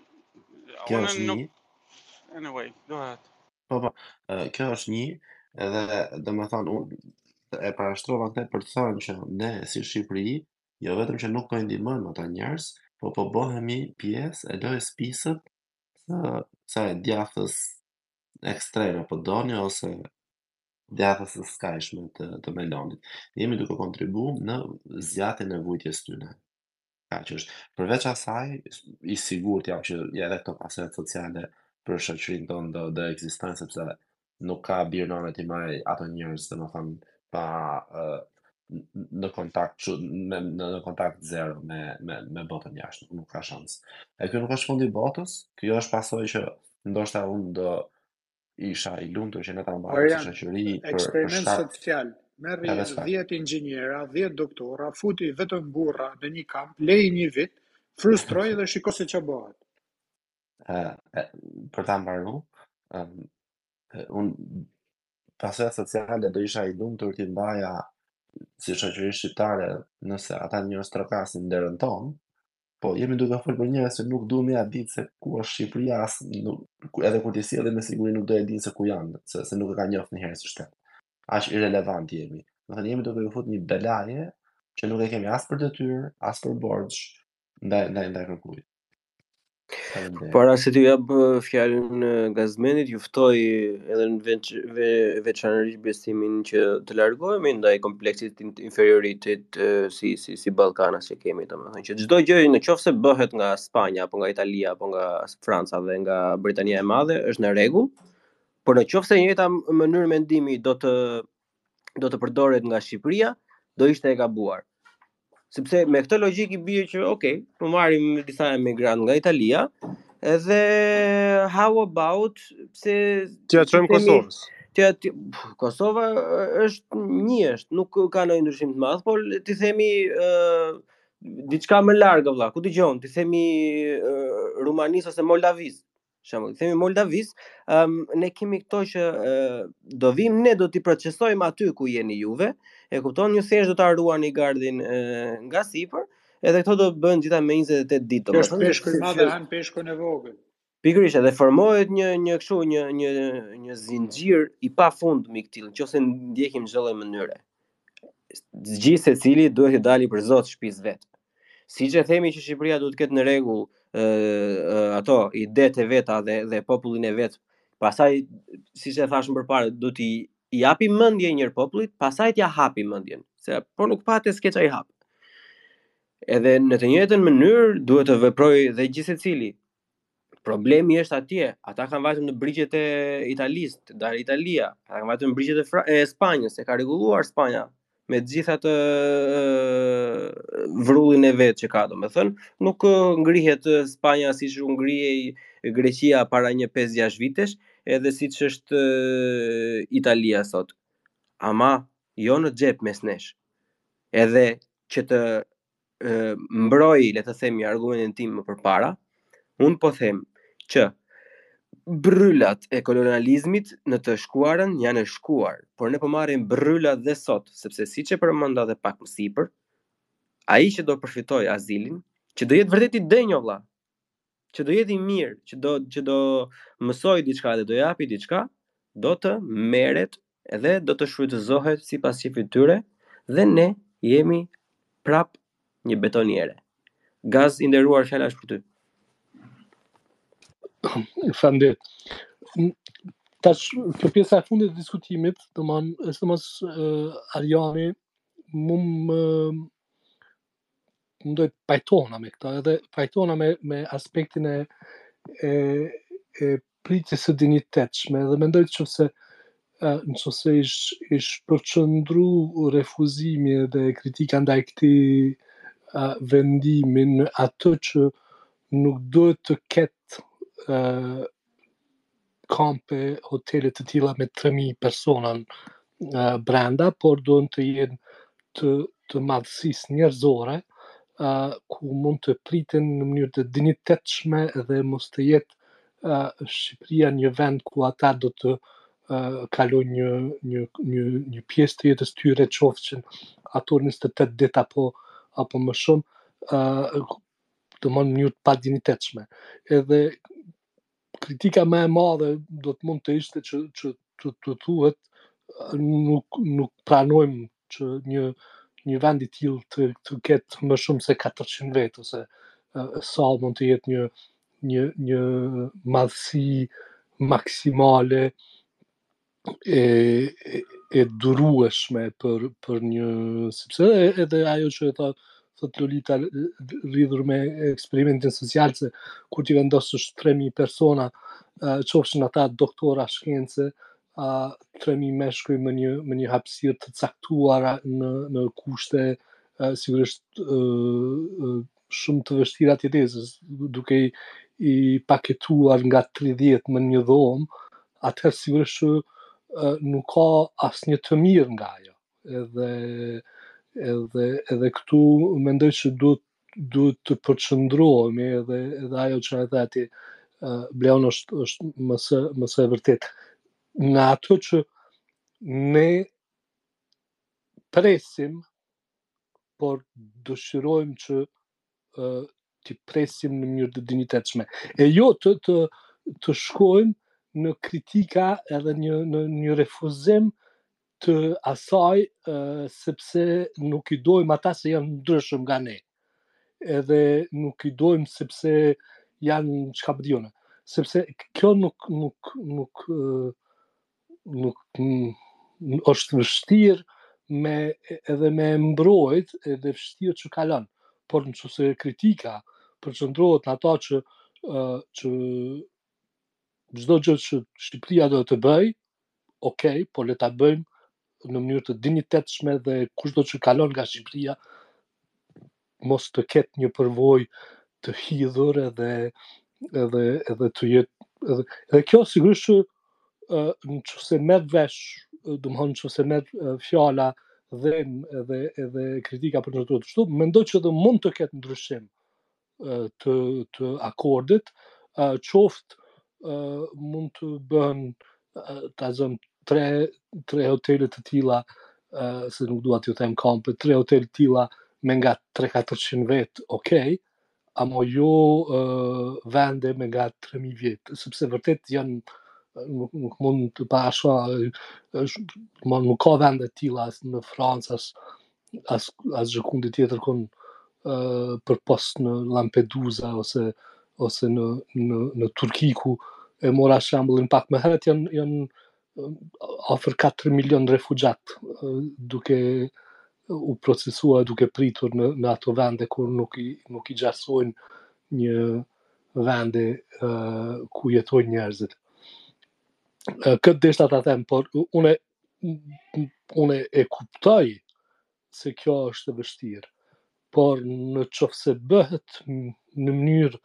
Kjo është një. Anyway, go ahead. Po po, kjo është një edhe domethënë unë e parashtrova këtë për të thënë që ne si Shqipëri, jo vetëm që nuk po i ndihmojmë ata njerëz, po po bëhemi pjesë e lojës së pisët të kësaj djathtës ekstreme po doni ose djathtës së skajshme të, të Melonit. Jemi duke kontribu në zgjatjen e vujtjes tyne. Kaq është. Përveç asaj, i sigurt jam që ja edhe këto pasojat sociale për shoqërinë tonë do ekzistojnë, sepse nuk ka bir nane t'i mbajë ato njerëz domethënë pa uh, në kontakt që, me, në, në kontakt zero me, me, me botën jashtë, nuk ka shanc. E kjo nuk është fundi botës, kjo është pasojë që ndoshta unë do isha i lumtur që ne ta mbajmë si shoqëri për eksperiment social. Merri 10 inxhinierë, 10 doktora, futi vetëm burra në një kamp, lëri një vit, frustroji dhe shiko se ça bëhet. Ë për ta mbaru, ëm un pasojat sociale do isha i lumtur t'i mbaja si shoqëri shqiptare nëse ata njerëz trokasin n'derën tonë, Po, jemi duke folë për njerëz që nuk duhet me ja ditë se ku është Shqipëria, as nuk, edhe kur t'i sjellin me siguri nuk do e dinë se ku janë, se, se nuk e ka njoftë një herë si shtet. Aq irrelevant jemi. Do thënë jemi duke ju fut një belaje që nuk e kemi as për detyrë, as për borxh ndaj ndaj ndaj kërkujt. Para se të jap fjalën Gazmendit, ju ftoj edhe në veç, ve, veçanërisht Besimin që të largohemi ndaj kompleksit të inferioritetit si si si ballkanas që kemi domethënë. Domethënë që çdo gjë në qoftë se bëhet nga Spanja apo nga Italia apo nga Franca dhe nga Britania e Madhe është në rregull, por në qoftë se e njëjta mënyrë mendimi do të do të përdoret nga Shqipëria, do ishte e gabuar. Sepse me këtë logjikë i bie që, ok, po marrim disa emigrantë nga Italia, Edhe how about pse t'ia çojmë Kosovës. T'ia Kosova është njësht, nuk ka ndonjë ndryshim të madh, por t'i themi ë diçka më larg vëlla, kush dëgjon, t'i themi Rumanisë ose Moldavisë. Shembull, themi Moldavisë, um, ne kemi këto që uh, do vim, ne do t'i procesojmë aty ku jeni juve, e kupton, ju thjesht do ta ruani gardhin uh, nga sipër, uh, Edhe këto do të bëhen gjitha me 28 ditë domethënë. Është peshku i madh ha peshkun e vogël. Pikërisht edhe formohet një një kështu një një një zinxhir i pafundëm i këtij, qoftë se ndjekim çdo lloj mënyre. Gjithsecili duhet t'i dali për zot shtëpisë vet. Siç e themi që Shqipëria duhet të ketë në rregull ë ato idetë e veta dhe dhe popullin e vet. Pastaj siç e thashë më përpara, do t'i i japim mendje njëherë popullit, pastaj t'ia hapim mendjen, se po nuk pate s'ke ça i hap. Edhe në të njëjtën mënyrë duhet të veprojë dhe gjithsecili. Problemi është atje, ata kanë vajtur në brigjet e Italisë, ta ndajë Italia, ata kanë vajtur në brigjet e, Fra e Spanjës, e ka rregulluar Spanja me gjithë atë vrullin e vet që ka, domethënë, nuk ngrihet Spanja siç u ngrihej Greqia para një 5-6 vitesh, edhe siç është Italia sot. Ama jo në xhep mes nesh. Edhe që të mbroj, le të themi, argumentin tim më përpara, unë po them që bërrylat e kolonializmit në të shkuarën janë e shkuar, por ne po marrim bërryla dhe sot, sepse siç e përmenda dhe pak më sipër, ai që do përfitoj azilin, që do jetë vërtet i denjë vëlla, që do jetë i mirë, që do që do mësoj diçka dhe do japi diçka, do të merret dhe do të shfrytëzohet sipas qejfit tyre dhe ne jemi prap një betoniere. Gaz i nderuar fjala është për ty. Faleminderit. Tash kjo pjesa e fundit e diskutimit, domthonë, është domos uh, Arjani më më mendoj pajtohna me këta, edhe pajtohna me, me aspektin e, e, e pritjes së dinjitetshme, edhe mendoj që se nëqoftëse ish, ish përqëndru refuzimi dhe kritika ndaj këtij vendimi n'atë që nuk duhet të ketë kampe, hotele të tilla me 3000 persona ë, brenda, por duhen të jenë të të madhësisë njerëzore, ë ku mund të priten në mënyrë të dinjitetshme dhe mos të jetë ë Shqipëria një vend ku ata do të ë kalojnë një një një një pjesë të jetës së tyre qofshin ato njëzet e tetë ditë apo apo më shumë ë në mënyrë të padinjitetshme. Edhe kritika më e madhe do të mund të ishte që që të të thuhet nuk nuk pranojmë që një një vend i tillë të të ketë më shumë se 400 vetë ose sa mund të jetë një një një madhësi maksimale e e e durueshme për për një sepse edhe ajo që e tho thotë Lolita lidhur me eksperimentin social se kur t'i vendosësh 3000 persona uh, qofshin ata doktora shkence uh, 3000 meshkuj në një në një hapësirë të caktuar në në kushte uh, sigurisht uh, uh, shumë të vështira të jetesës, duke i, i paketuar nga 30 në një dhomë, atëherë sigurisht që nuk ka asnjë të mirë nga ajo. Edhe edhe edhe këtu mendoj se duhet duhet të përqendrohemi edhe edhe ajo që e tha ti Bleon është është më se më se e vërtetë në ato që ne presim por dëshirojmë që ë t'i presim në mënyrë të dinjitetshme. E jo të të të shkojmë në kritika edhe një në një refuzim të asaj ë sepse nuk i dojmë ata se janë ndryshe nga ne. Edhe nuk i dojmë sepse janë çka bëdione. Po sepse kjo nuk nuk nuk nuk është vështirë me edhe me e mbrojt edhe vështirë që kalon por nëqoftëse kritika përqëndrohet në atë që uh, që çdo gjë që Shqipëria do të bëjë, ok, po le ta bëjmë në mënyrë të dinjitetshme dhe kushdo që kalon nga Shqipëria mos të ketë një përvojë të hidhur edhe edhe edhe të jetë edhe, edhe kjo sigurisht që në qoftë se merr vesh, domethënë qoftë se merr fjala dhe edhe, edhe kritika për një të till shtu, mendoj që dhe mund të ketë ndryshim të, të akordit, qoftë mund të bëhen ta zëm tre tre hotele të tilla se nuk dua t'ju them kampe, tre hotele të tilla me nga 3-400 vetë, ok, ama jo uh, vende me nga 3000 vetë, sepse vërtet janë nuk, nuk mund të pa asha, nuk ka vende të tilla në Francë as as as gjëkundi tjetër kund përpos në Lampedusa ose ose në në në Turqi ku e mora shembullin pak më herët janë janë afër 4 milion refugjatë duke u procesuar duke pritur në në ato vende ku nuk i nuk i gjasojnë një vende uh, ku jetojnë njerëzit. Uh, këtë desha ta them, por unë unë e kuptoj se kjo është e vështirë, por në qoftë se bëhet në mënyrë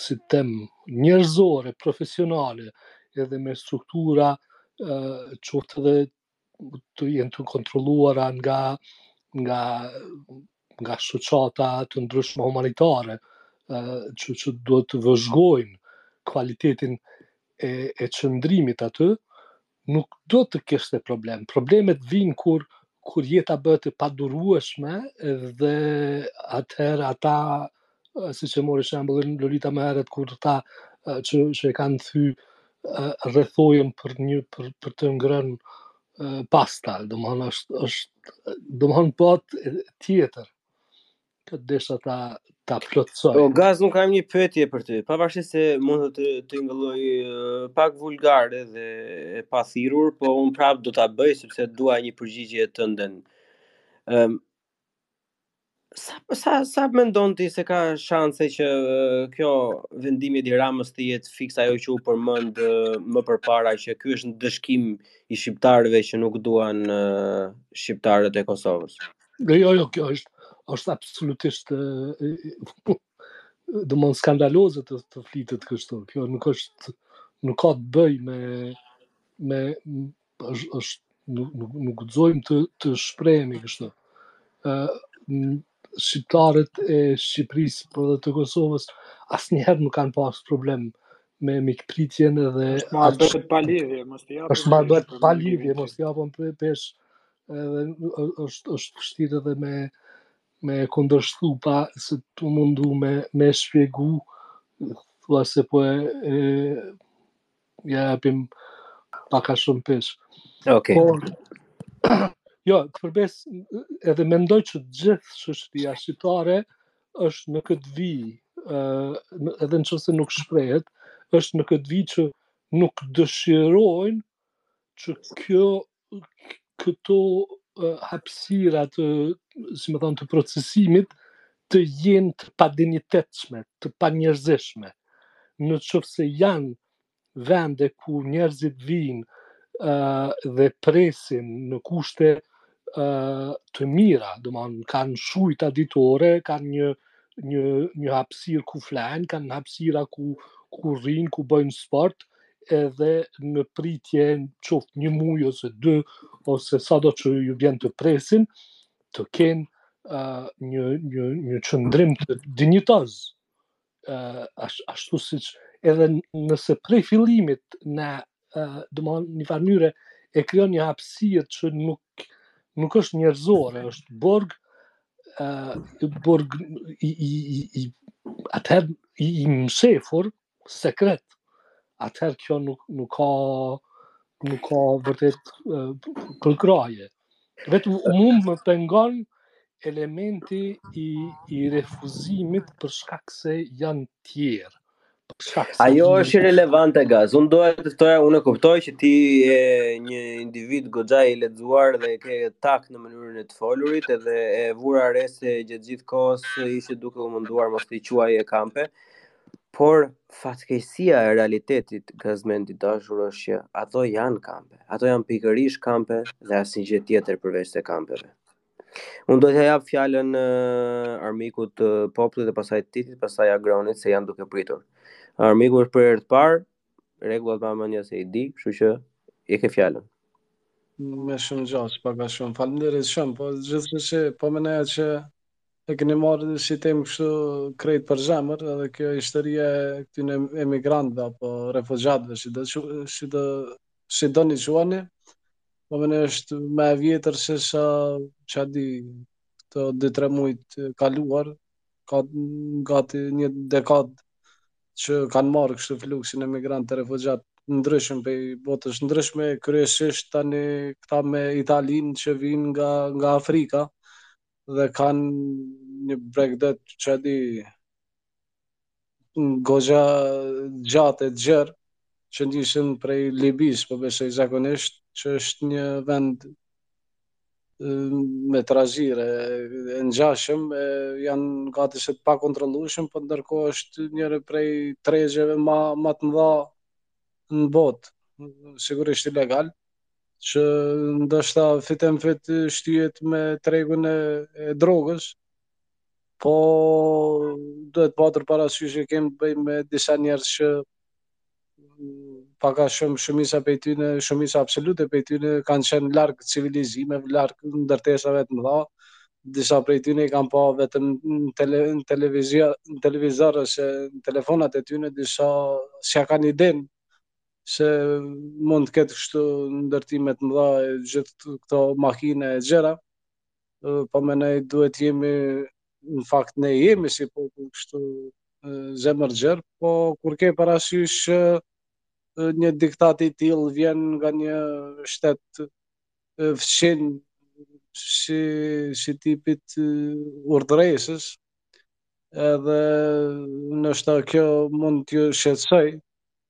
si të them njerëzore, profesionale edhe me struktura qoftë edhe të jenë të kontrolluara nga nga nga shoqata të ndryshme humanitare, që, që duhet të vëzhgojnë kvalitetin e, e qëndrimit aty, nuk do të kishte problem. Problemet vijnë kur, kur jeta bëhet e padurueshme dhe atëherë ata siç e mori shembullin Lolita më herët kur tha që që e kanë thy rrethojën për për të ngrënë pasta, domethënë është është domethënë botë tjetër, desha ta ta plotësoj. Po Gaz, unë kam një pyetje për ty. Pavarësisht se mund të të, të tingëllojë pak vulgare dhe e pathirrur, po unë prapë do ta bëj sepse dua një përgjigje tënden. Ëm um, Sa sa sa mendon ti se ka shanse që ky vendim i Edi Ramës të jetë fiks ajo që u përmend më përpara që ky është ndëshkim i shqiptarëve që nuk duan shqiptarët e Kosovës. Jo, jo, jo, kjo është është absolutisht ë domethënë skandaloze të, të flitet kështu. Kjo nuk është nuk ka të bëjë me me është është nuk nuk nuk guxojmë të të shprehemi kështu. ë shqiptarët e Shqipërisë por dhe të Kosovës asnjëherë nuk kanë pas problem me mikpritjen edhe është marrë bëhet pa lidhje, mos t'i japim peshë edhe është është vështirë edhe me me kundërshtu pa se tu u mundu me me shpjegu thua se po e, e ia japim pak a shumë peshë. Okej. Por jo, të përbes edhe mendoj që gjithë shoqëria shqiptare është në këtë vijë, ë edhe në qoftë se nuk shprehet, është në këtë vijë që nuk dëshirojnë që kjo këto hapësira të, si me thënë, të procesimit të jenë të padinjitetshme, të panjerëzishme. Në qoftë se janë vende ku njerëzit vijnë uh, dhe presin në kushte uh, të mira, domethënë kanë shujta ditore, kanë një një një hapësirë ku flenë, kanë hapësira ku ku rrinë, ku bëjnë sport, edhe në pritje qoftë një muaj ose dy ose sado që ju bjen të presin të kenë uh, një një një qëndrim dinjitoz uh, ashtu siç edhe nëse prej fillimit në uh, në njëfarë mënyre e krijon një hapësirë që nuk nuk është njerëzore, është burg uh, burg i i i i atëherë i, i mshefur sekret, atëherë kjo nuk nuk ka nuk ka vërtet përkrahje. Vetëm mu më pengon elementi i i refuzimit për shkak se janë tjetër. Ajo është irelevante. Gaz,. unë doja të thoja, unë e kuptoj që ti je një individ goxha i lexuar dhe ke takt në mënyrën e të folurit edhe e vura re se gjatë gjithë kohës ishe duke u munduar mos t'i quaje kampe. Por fatkeqësia e realitetit, Gazmend i dashur, është që ato janë kampe. Ato janë pikërisht kampe dhe asnjë gjë tjetër përveçse kampeve. Unë do t'ia jap fjalën uh, Armikut të uh, popullit dhe pasaj Titit, pasaj Agronit se janë duke pritur. Armiku është për herë të parë, rregullat ma ha mendja se i di, kështu që e ke fjalën. Me shumë gjatë, pak a shumë. Faleminderit shumë, po gjithsesi po mendoj që E keni marrë si temë kështu krejt për zemër, edhe kjo historia e këtyre emigrantëve apo refugjatëve, si do si do si doni quajeni, po mendoj është më e vjetër sesa ça di këto dy tre mujt e kaluar, ka gati një dekadë që kanë marrë kështu fluksin emigrantë e refugjatë të ndryshëm prej botës së ndryshme, kryesisht tani këta me Italinë që vijnë nga nga Afrika, dhe kanë një bregdet ça di goxha të gjatë e të gjerë që nisen prej Libis, po besoj zakonisht, që është një vend me trazire, e ngjashëm, e, janë gati se të pakontrollueshëm, po ndërkohë është njëri prej tregjeve ma, ma të mdha në botë, sigurisht ilegal, që ndoshta fyt më fyt shtyhet me tregun e, e drogës, po duhet patur parasysh që kemi të bëjmë me disa njerëz që mm, pak a shumë shumisa prej tyre, shumisa absolute prej tyre kanë qenë larg civilizimeve, larg ndërtesave të mëdha. Disa prej tyre i kanë pa vetëm në tele, në televizor, në televizor ose në telefonat e tyre, disa s'ia kanë idenë se mund të ketë kështu ndërtime të mëdha e gjithë këto makina e gjëra, po mendoj duhet të jemi, në fakt ne jemi si popull kështu zemërgjerë, po kur ke parasysh një diktat i tillë vjen nga një shtet fqinj si, si tipit urdhëresës, edhe ndoshta kjo mund t'ju shqetësojë,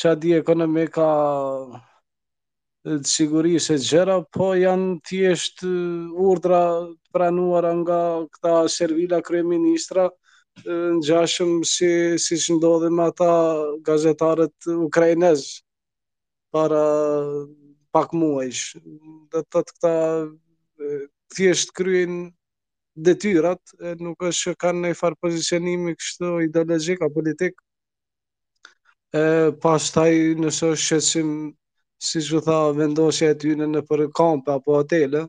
ça di ekonomike, të sigurisë e gjëra, po janë thjesht urdhra të pranuara nga këta servila kryeministra, ngjashëm si, siç ndodhi me ata gazetarët ukrainezë para pak muajsh. Dhe thotë këta thjesht kryejnë detyrat, nuk është që kanë ndonjë farë pozicionimi kështu ideologjik a politik, e pastaj nëse është shqetësim siç u tha vendosja e tyne nëpër kampe apo hotele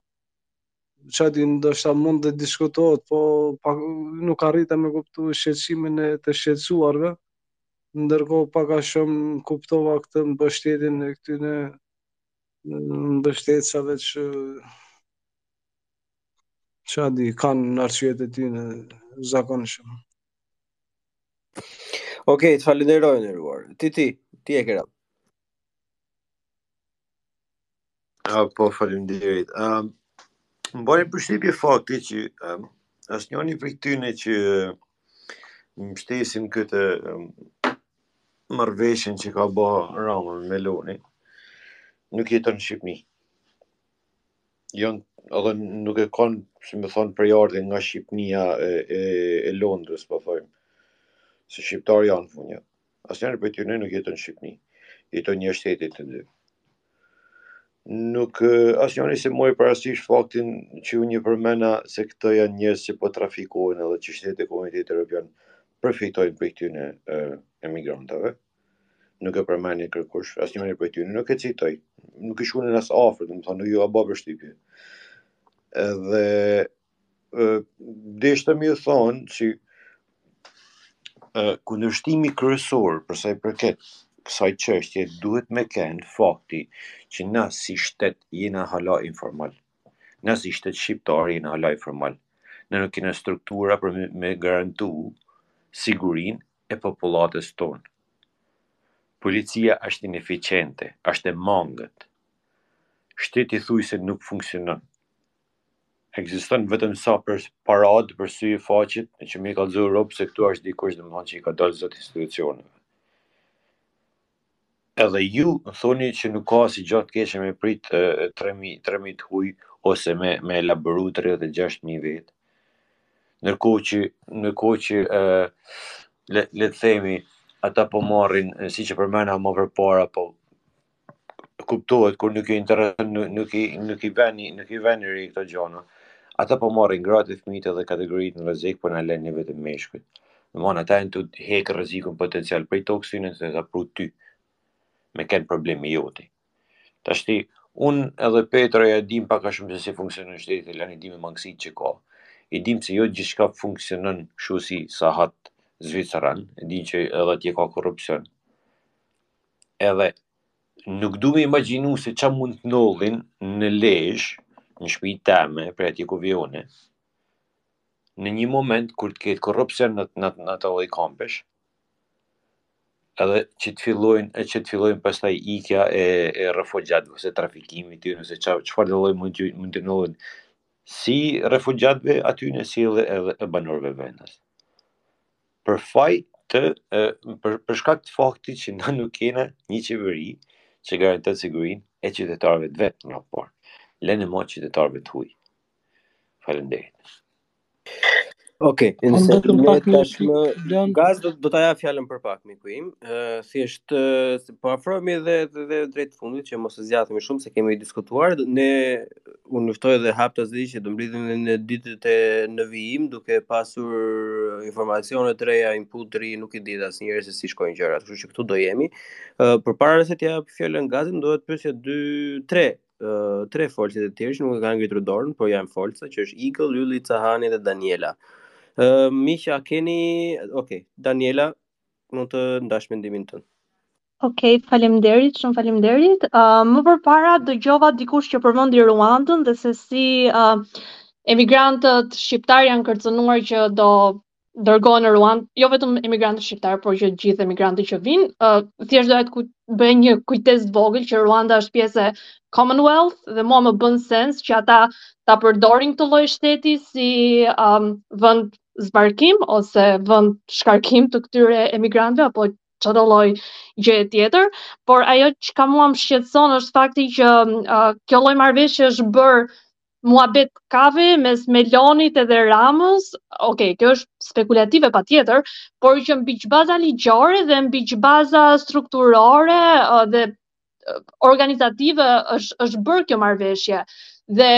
ça di ndoshta mund të diskutohet po pa, nuk arrita me kuptu shqetësimin e të shqetësuarve ndërkohë pak a shumë kuptova këtë mbështetjen e këtyne mbështetësve që ça di kanë arsyet e tyne zakonshëm Okej, okay, të falenderoj. Ti, ti, ti e këra. A, po, faleminderit. A, më bani përshtypje fakti që a, asnjani prej tyne që mbështesin këtë marrëveshjen që ka ba Rama me Melonin, nuk jeton n'Shqipni. Jon edhe nuk e kanë, si me thonë, prejardhjen nga Shqipnia e e, e Londrës, po thojmë. Se shqiptarë janë fundja. Asnjëri prej tyre nuk jeton në Shqipni. Jetojnë në shtete të tjera. Nuk asnjëri s'e mori parasysh faktin që unë përmenda se këto janë njerëz që po trafikohen edhe që shtetet e komunitetit evropian përfitojnë prej këtyre emigrantëve. nuk e përmeni kërkush, asnjëri prej tyne, nuk e citoj, nuk i shkun as afër, domethonë, nuk ju a ba përshtypje. Edhe, deshta me ju thonë, që kundërshtimi kryesor, përsa i përket kësaj çështje, duhet me kenë fakti, që na si shtet jena hala informal, na si shtet shqiptar jena hala informal, na nuk kena struktura për me garantu sigurinë e popullatës tonë. Policia është ineficiente, është e mangët. Shteti thuj se nuk funksionon. Ekziston vetëm sa për paradë, për sy e faqe, e që me i kallxu robt se këtu është dikush domethënë që i ka dalë zot institucioneve. Edhe ju thoni që nuk ka asnjë gjë të keqe me prit tre mijë, tre mijë të huj ose me me elaboru tridhjetë e gjashtë mijë vetë, ndërkohë që ndërkohë që le le të themi ata po marrin, siç e përmena më përpara po kuptohet kur nuk ju intereson nuk i nuk i veni nuk i veni re këto gjona, ata po marrin gratë e fëmijët edhe kategoritë në rrezik po na lënë ne vetëm meshkujt. Domthon ata janë tu hekë rrezikun potencial prej tokës tyne dhe tu ta pru ty. Me ken problemi joti. Tashti un edhe Petra e dimë pak a shumë se si funksionon shteti italian, i dimë mangësitë që ka. E dimë se jo gjithçka funksionon kështu si sahat zviceran, e dimë që edhe atje ka korrupsion. Edhe nuk du me imagjinu se ça mund të ndodhin në Lezhë, në shpinë teme, prej atje ku vij une, në një moment kur të ketë korrupsion në në në ato lloj kampesh, edhe që të fillojnë e që të fillojnë pastaj ikja e e refugjatëve ose trafikimi i tyre se ça çfarëdo lloj mund të mund të ndodhin si refugjatëve aty si edhe edhe banorëve vendas, për faj të e për shkak të faktit që na nuk kena nji qeveri që garanton sigurinë e qytetarëve të vet në raport, lene ma qytetarëve të huj. Faleminderit. Okej, okay, nëse të më pak tash më fal Gaz do do ta jap fjalën për pak miku im. Ë uh, thjesht uh, po afrohemi edhe edhe drejt fundit që mos të zgjatemi shumë se kemi diskutuar. Ne, unë ju ftoj dhe në hapësirë që do mblidhim në, në ditët në vijim duke pasur informacione të reja, input të ri, nuk e di asnjëherë se si shkojnë gjërat, kështu që këtu do jemi. Ë uh, përpara se t'ia jap fjalën Gazit, do të pyesja 2 3 tre folësit e tjerë që nuk e kanë ngritur dorën, po janë folës që është Eagle, Ylli, Cahani dhe Daniela. Ë uh, miq a keni, okay, Daniela mund të ndash mendimin tënd. Okej, okay, faleminderit, shumë faleminderit. Ë uh, më përpara dëgjova dikush që përmendi Ruandën dhe se si uh, emigrantët shqiptarë janë kërcënuar që do dërgohen në Ruandë, jo vetëm emigrantët shqiptarë, por që të gjithë emigrantët që vijnë, uh, thjesht doja të bëj një kujtesë të vogël që Ruanda është pjesë e Commonwealth dhe mua më bën sens që ata ta përdorin këtë lloj shteti si um, vend zbarkim ose vend shkarkim të këtyre emigrantëve apo çdo lloj gjë tjetër, por ajo çka mua më shqetëson është fakti që uh, kjo lloj marrëveshje është bërë muhabet kave mes Melonit edhe Ramës, ok, kjo është spekulative patjetër, por që mbi ç'baza ligjore dhe mbi ç'baza strukturore dhe organizative është, është bërë kjo marrëveshje. Dhe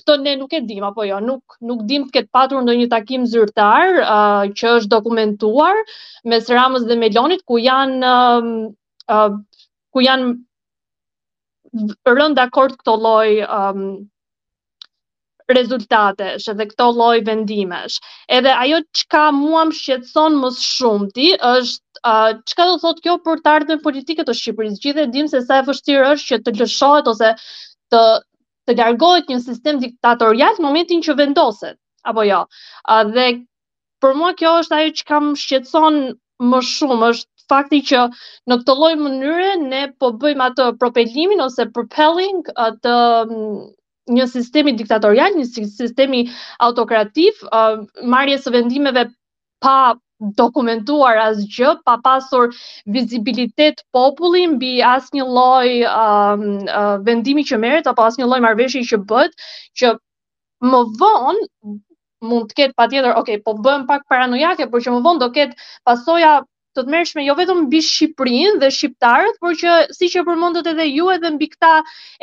këto ne nuk e dimë, apo jo, nuk, nuk dimë të ketë patur ndonjë takim zyrtar uh, që është dokumentuar mes Ramës dhe Melonit, ku janë uh, uh, ku janë rënë dakord këto lloj um, rezultatesh edhe këto lloj vendimesh. Edhe ajo çka mua më shqetëson më shumë ti është uh, çka do thotë kjo për të ardhmen politike të Shqipërisë. Të gjithë e dimë se sa e vështirë është që të lëshohet ose të të largohet një sistem diktatorial në momentin që vendoset apo jo. Uh, dhe për mua kjo është ajo çka më shqetëson më shumë, është fakti që në këtë lloj mënyre ne po bëjmë atë propelimin ose propelling të mm, një sistemi diktatorial, një sistemi autokrativ, uh, marrje së vendimeve pa dokumentuar asgjë, pa pasur vizibilitet populli mbi asnjë lloj um, uh, vendimi që merret apo asnjë lloj marrëveshje që bëhet, që më vonë mund të ketë patjetër, ok, po bëhem pak paranojake, por që më vonë do ketë pasoja të tmerrshme jo vetëm mbi Shqipërinë dhe shqiptarët, por që siç e përmendët edhe ju edhe mbi këta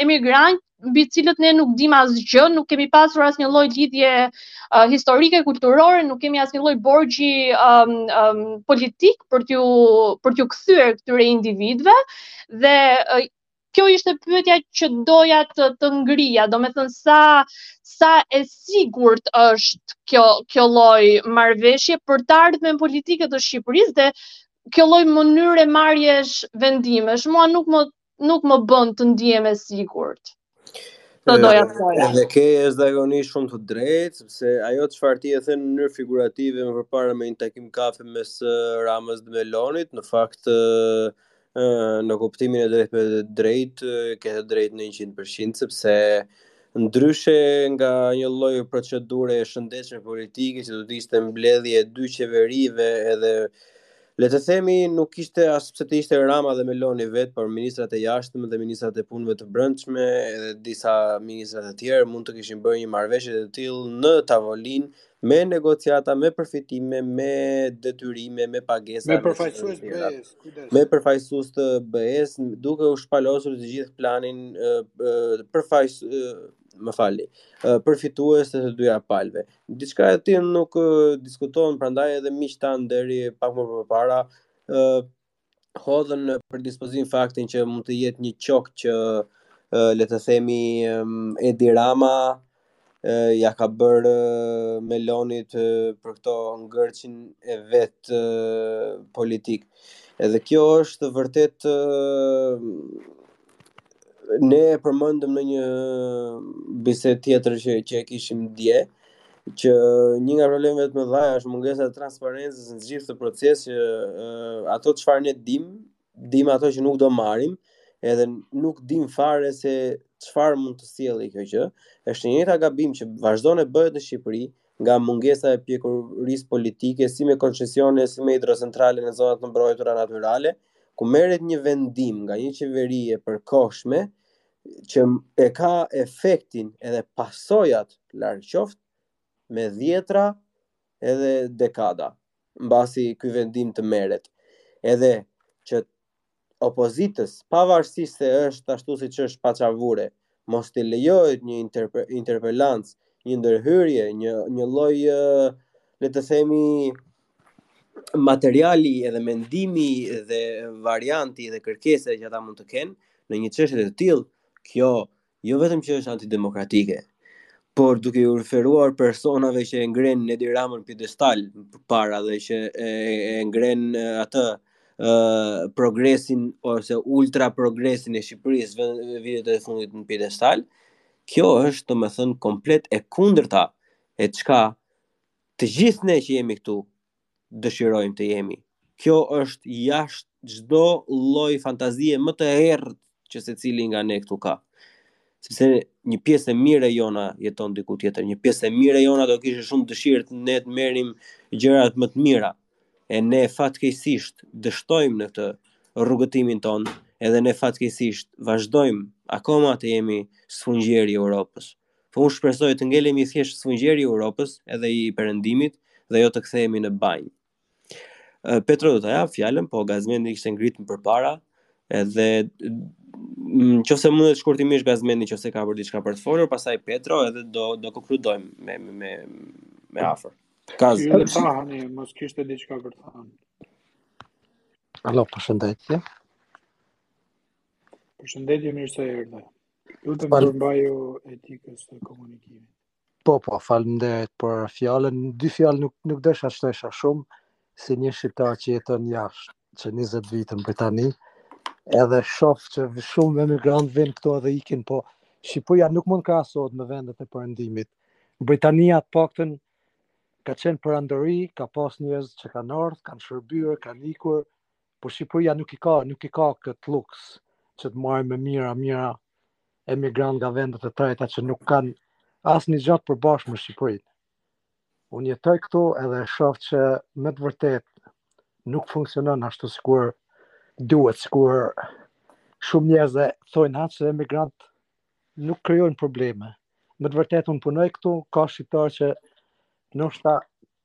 emigrantë mbi të cilët ne nuk dimë asgjë, nuk kemi pasur asnjë lloj lidhje uh, historike, kulturore, nuk kemi asnjë lloj borxhi um, um, politik për t'ua për t'ua kthyer këtyre individëve dhe uh, kjo ishte pyetja që doja të të ngrija, domethënë sa sa e sigurt është kjo kjo lloj marrëveshje për të ardhmen politike të Shqipërisë dhe kjo lloj mënyre marrjesh vendimesh, mua nuk më nuk më bën të ndihem e sigurt. Të doja të thoja. Dhe ke ë Dagoni shumë të drejtë, sepse ajo çfarë ti e the në mënyrë figurative më përpara me një takim kafe mes Ramës dhe Melonit, në fakt në kuptimin e drejtpërdrejtë, ke të drejtë në 100%, sepse ndryshe nga një lloj procedure e shëndetshme politike që do të ishte mbledhje e dy qeverive edhe le të themi nuk ishte as pse të ishte Rama dhe Meloni vetë, por ministrat e jashtëm dhe ministrat e punëve të brendshme edhe disa ministra të tjerë mund të kishin bërë një marrëveshje të tillë në tavolinë me negociata, me përfitime, me detyrime, me pagesa, me përfaqësues të tjerë. me përfaqësues të BE-së, duke u shpalosur të gjithë planin përfaqës më falni, përfitues të të dyja palëve. Diçka e tillë nuk diskutohen, prandaj edhe miqtë tanë deri pak më përpara ë hodhën në dispozim faktin që mund të jetë një qok që le të themi Edi Rama ja ka bërë Melonit për këtë ngërçin e vet politik. Edhe kjo është e vërtetë, ne e përmendëm në një bisedë tjetër që që e kishim dje që një nga problemet e mëdha është mungesa e transparencës në gjithë këtë proces që ato çfarë ne dimë, dimë ato që nuk do marrim, edhe nuk dimë fare se çfarë mund të sjellë kjo gjë. Është i njëjti gabim që vazhdon e bëhet në Shqipëri nga mungesa e pjekurisë politike si me koncesione si me hidrocentrale në zonat e mbrojtura natyrale, ku merret një vendim nga një qeveri e përkohshme që e ka efektin edhe pasojat larg qoftë me dhjetëra edhe dekada. mbasi ky vendim të merret, edhe që opozitës, pavarësisht se është ashtu siç është paçavure, mos t'i lejohet një interpelancë, një ndërhyrje, një një lloj le të themi materiali edhe mendimi dhe varianti dhe kërkese që ata mund të kenë në një çështje të tillë, kjo jo vetëm që është antidemokratike, por duke iu referuar personave që e ngrenë Edi Ramën në piedestal para dhe që e, e ngrenë atë e, progresin ose ultra progresin e Shqipërisë vitet e fundit në piedestal, kjo është domethënë komplet e kundërta e çka të gjithë ne që jemi këtu dëshirojmë të jemi. Kjo është jashtë çdo lloj fantazie më të errët që secili nga ne këtu ka. Sepse një pjesë e mirë e jona jeton diku tjetër, një pjesë e mirë e jona do kishte shumë dëshirë që ne të merrim gjërat më të mira. E ne fatkeqësisht dështojmë në këtë rrugëtimin ton, edhe ne fatkeqësisht vazhdojmë akoma të jemi sfungjeri i Europës. Po unë shpresoj të ngelemi thjesht sfungjeri i Europës edhe i Perëndimit dhe jo të kthehemi në banjë. Petro do të ta jap fjalën, po Gazmendi ishte ngritur përpara edhe qoftëse mundet shkurtimisht Gazmendi qoftëse ka për diçka për të folur, pastaj Petro edhe do do konkludojmë me me me afër. Ka zë. Tani mos kishte diçka për të thënë. Alo, përshëndetje. Përshëndetje, mirë se erdhe. Lutem përmbaju etikës të komunikimit. Po, po, faleminderit për fjalën. Dy fjalë nuk nuk do shtesha shumë si një shqiptar që jeton jashtë që 20 vite në Britani. Edhe shof që shumë emigrantë vijnë këtu edhe ikin, po Shqipëria nuk mund krahasohet me vendet e Perëndimit. Britania të paktën ka qenë perandori, ka pas njerëz që kanë ardhur, kanë shërbyer, kanë ikur, Po Shqipëria nuk i ka, nuk e ka këtë luks që të marrë me mijëra, mijëra emigrantë nga vendet e treta që nuk kanë asnjë gjë të përbashkët me Shqipërinë. Unë jetoj këtu edhe e shof që me të vërtet nuk funksionon ashtu sikur duhet, sikur shumë njerëz e thojnë atë që emigrantët nuk krijojnë probleme. Me të vërtet unë punoj këtu, ka shqiptarë që ndoshta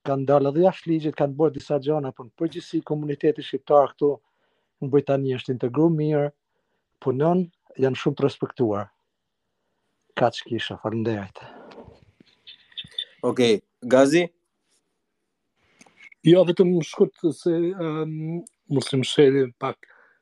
kanë dalë edhe jashtë ligjit, kanë bërë disa gjëra, por në përgjithësi komuniteti shqiptar këtu në Britani është integruar mirë, punon, janë shumë të respektuar. Kaq kisha, faleminderit. Okej, okay. Gazi? Jo, vetëm më shkurt se um, mos më shëri pak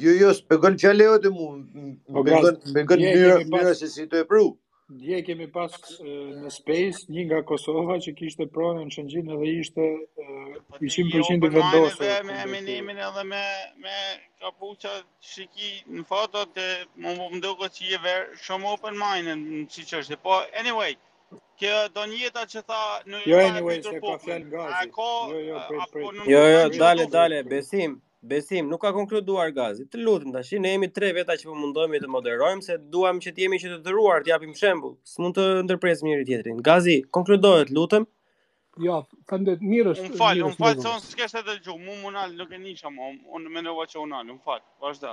Jo, jo, s'pengon fjala jote mu, po, pengon pengon mënyra mënyra se si të e pru. Dje kemi pas në Space një nga Kosova që kishte pronë në Shëngjin edhe ishte 100% i vendosur. Po me Eminemin edhe me me kapuç që ke në foto ti më më duket që je ver shumë open minded në si që është. Po anyway, kjo dojshe ta thanë jo, anyway, e ka fjalën Gazi. Jo, jo, prit, prit. Jo, jo, dale, dale, Besim. Besim, nuk ka konkluduar Gazi. Të lutem tash, ne jemi tre veta që po mundohemi të moderojmë se duam që të jemi qytetëruar, të japim shembull. S'mund të ndërpresim njëri tjetrin. Gazi, konkludoje, të lutem. Jo, faleminderit. Mirë është. Më fal, më fal, se unë s'kesh të dëgju. Mu më nal, nuk e nisha më. Unë mendova që u nal, më fal. Vazhdo.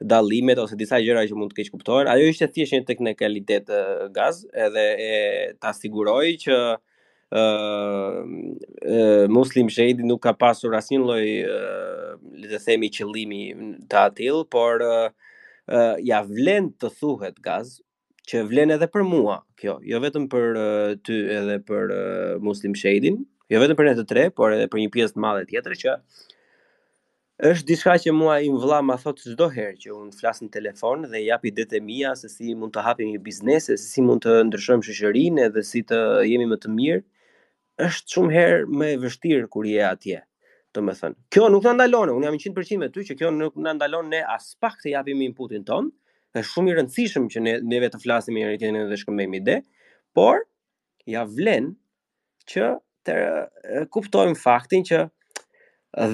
dallimet ose disa gjëra që mund të keqkuptohen. Ajo ishte thjesht një teknikalitet gaz, edhe e ta siguroj që ë uh, Muslim Shehidi nuk ka pasur asnjë lloj le të themi qëllimi të atill, por uh, ia vlen të thuhet gaz, që vlen edhe për mua kjo, jo vetëm për uh, ty edhe për uh, Muslim Shehidin, jo vetëm për ne të tre, por edhe për një pjesë të madhe tjetër që është diçka që mua im vëlla ma thotë çdo herë që unë flas në telefon dhe jap idetë e mia se si mund të hapim një biznes, se si mund të ndryshojmë shoqërinë dhe si të jemi më të mirë. është shumë herë më e vështirë kur je atje. Domethënë, kjo nuk na ndalon, unë jam 100% me ty që kjo nuk na ndalon ne aspak të japim inputin tonë, është shumë i rëndësishëm që neve të flasim me njëri tjetrin dhe shkëmbejmë ide, por ia vlen që të kuptojmë faktin që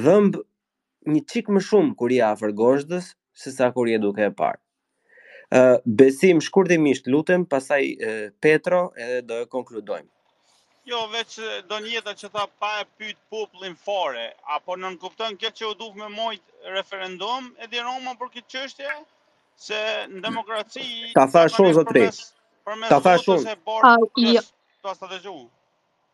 dhemb një çik më shumë kur je afër gozhdës se sa kur je duke e parë. Ë Besim shkurtimisht të lutem, pastaj Petro edhe do e konkludojmë. Jo, veç Donjeta që tha pa e pyt popullin fare, a po nënkupton kjo që u dash me mbajt referendum Edi Rama për këtë çështje? Se në demokraci Ta thashë unë zotri. Ta thashë unë. Pas ta dëgju.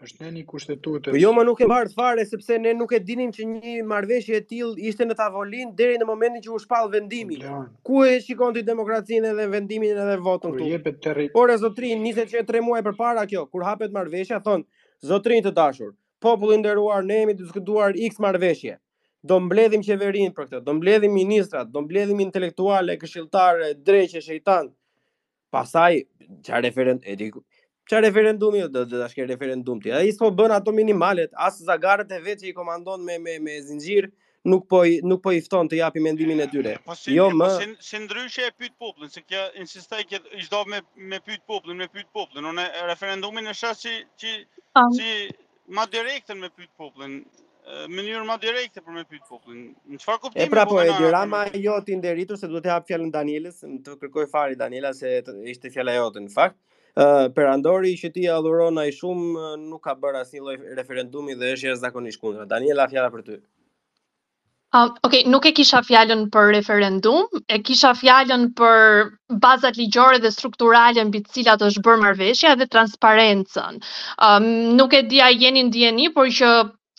Është në një kushtetutë. Po jo, ma nuk e bart fare sepse ne nuk e dinim që një marrëveshje e tillë ishte në tavolinë deri në momentin që u shpall vendimi. Blan. Ku e shikon ti demokracinë edhe vendimin edhe votën Kur këtu? jepet terri Po re zotëri, niset që tre muaj përpara kjo, kur hapet marrëveshja, thonë, zotërinj të dashur, popull i nderuar, ne jemi duke diskutuar x marrëveshje, do mbledhim qeverinë për këtë, do mbledhim ministrat, do mbledhim intelektualë, këshilltarë, dreqe, shejtan, Pastaj ça referend e di ça referendumi do të dash ke referendum ti. Ai s'po bën ato minimalet, as zagarët e vet që i komandon me me me zinxhirë, nuk po i nuk po i fton të japin mendimin e tyre. Po si, jo, po më... po si, si ndryshe e pyet popullin, se kjo insistoi që ishte do me me pyet popullin, me pyet popullin. Unë referendumin e shoh si si si Ma direkten me pyt popullin, mënyrë ma direkte për me pyt popullin. Në çfarë kuptimi e pra, po, Edi Rama jot i ndritur, se duhet t'i jap fjalën Danielës, të kërkoj falje Daniela, se ishte fjalla jote në fakt. Uh, perandori që ti adhuron aq shumë nuk ka bërë asnjë lloj referendumi dhe është jashtëzakonisht kundra. Daniela fjala për ty. Uh, ok, nuk e kisha fjalën për referendum, e kisha fjalën për bazat ligjore dhe strukturale mbi të cilat është bërë marrëveshja dhe transparencën. Um, nuk e di a jeni në dijeni, por që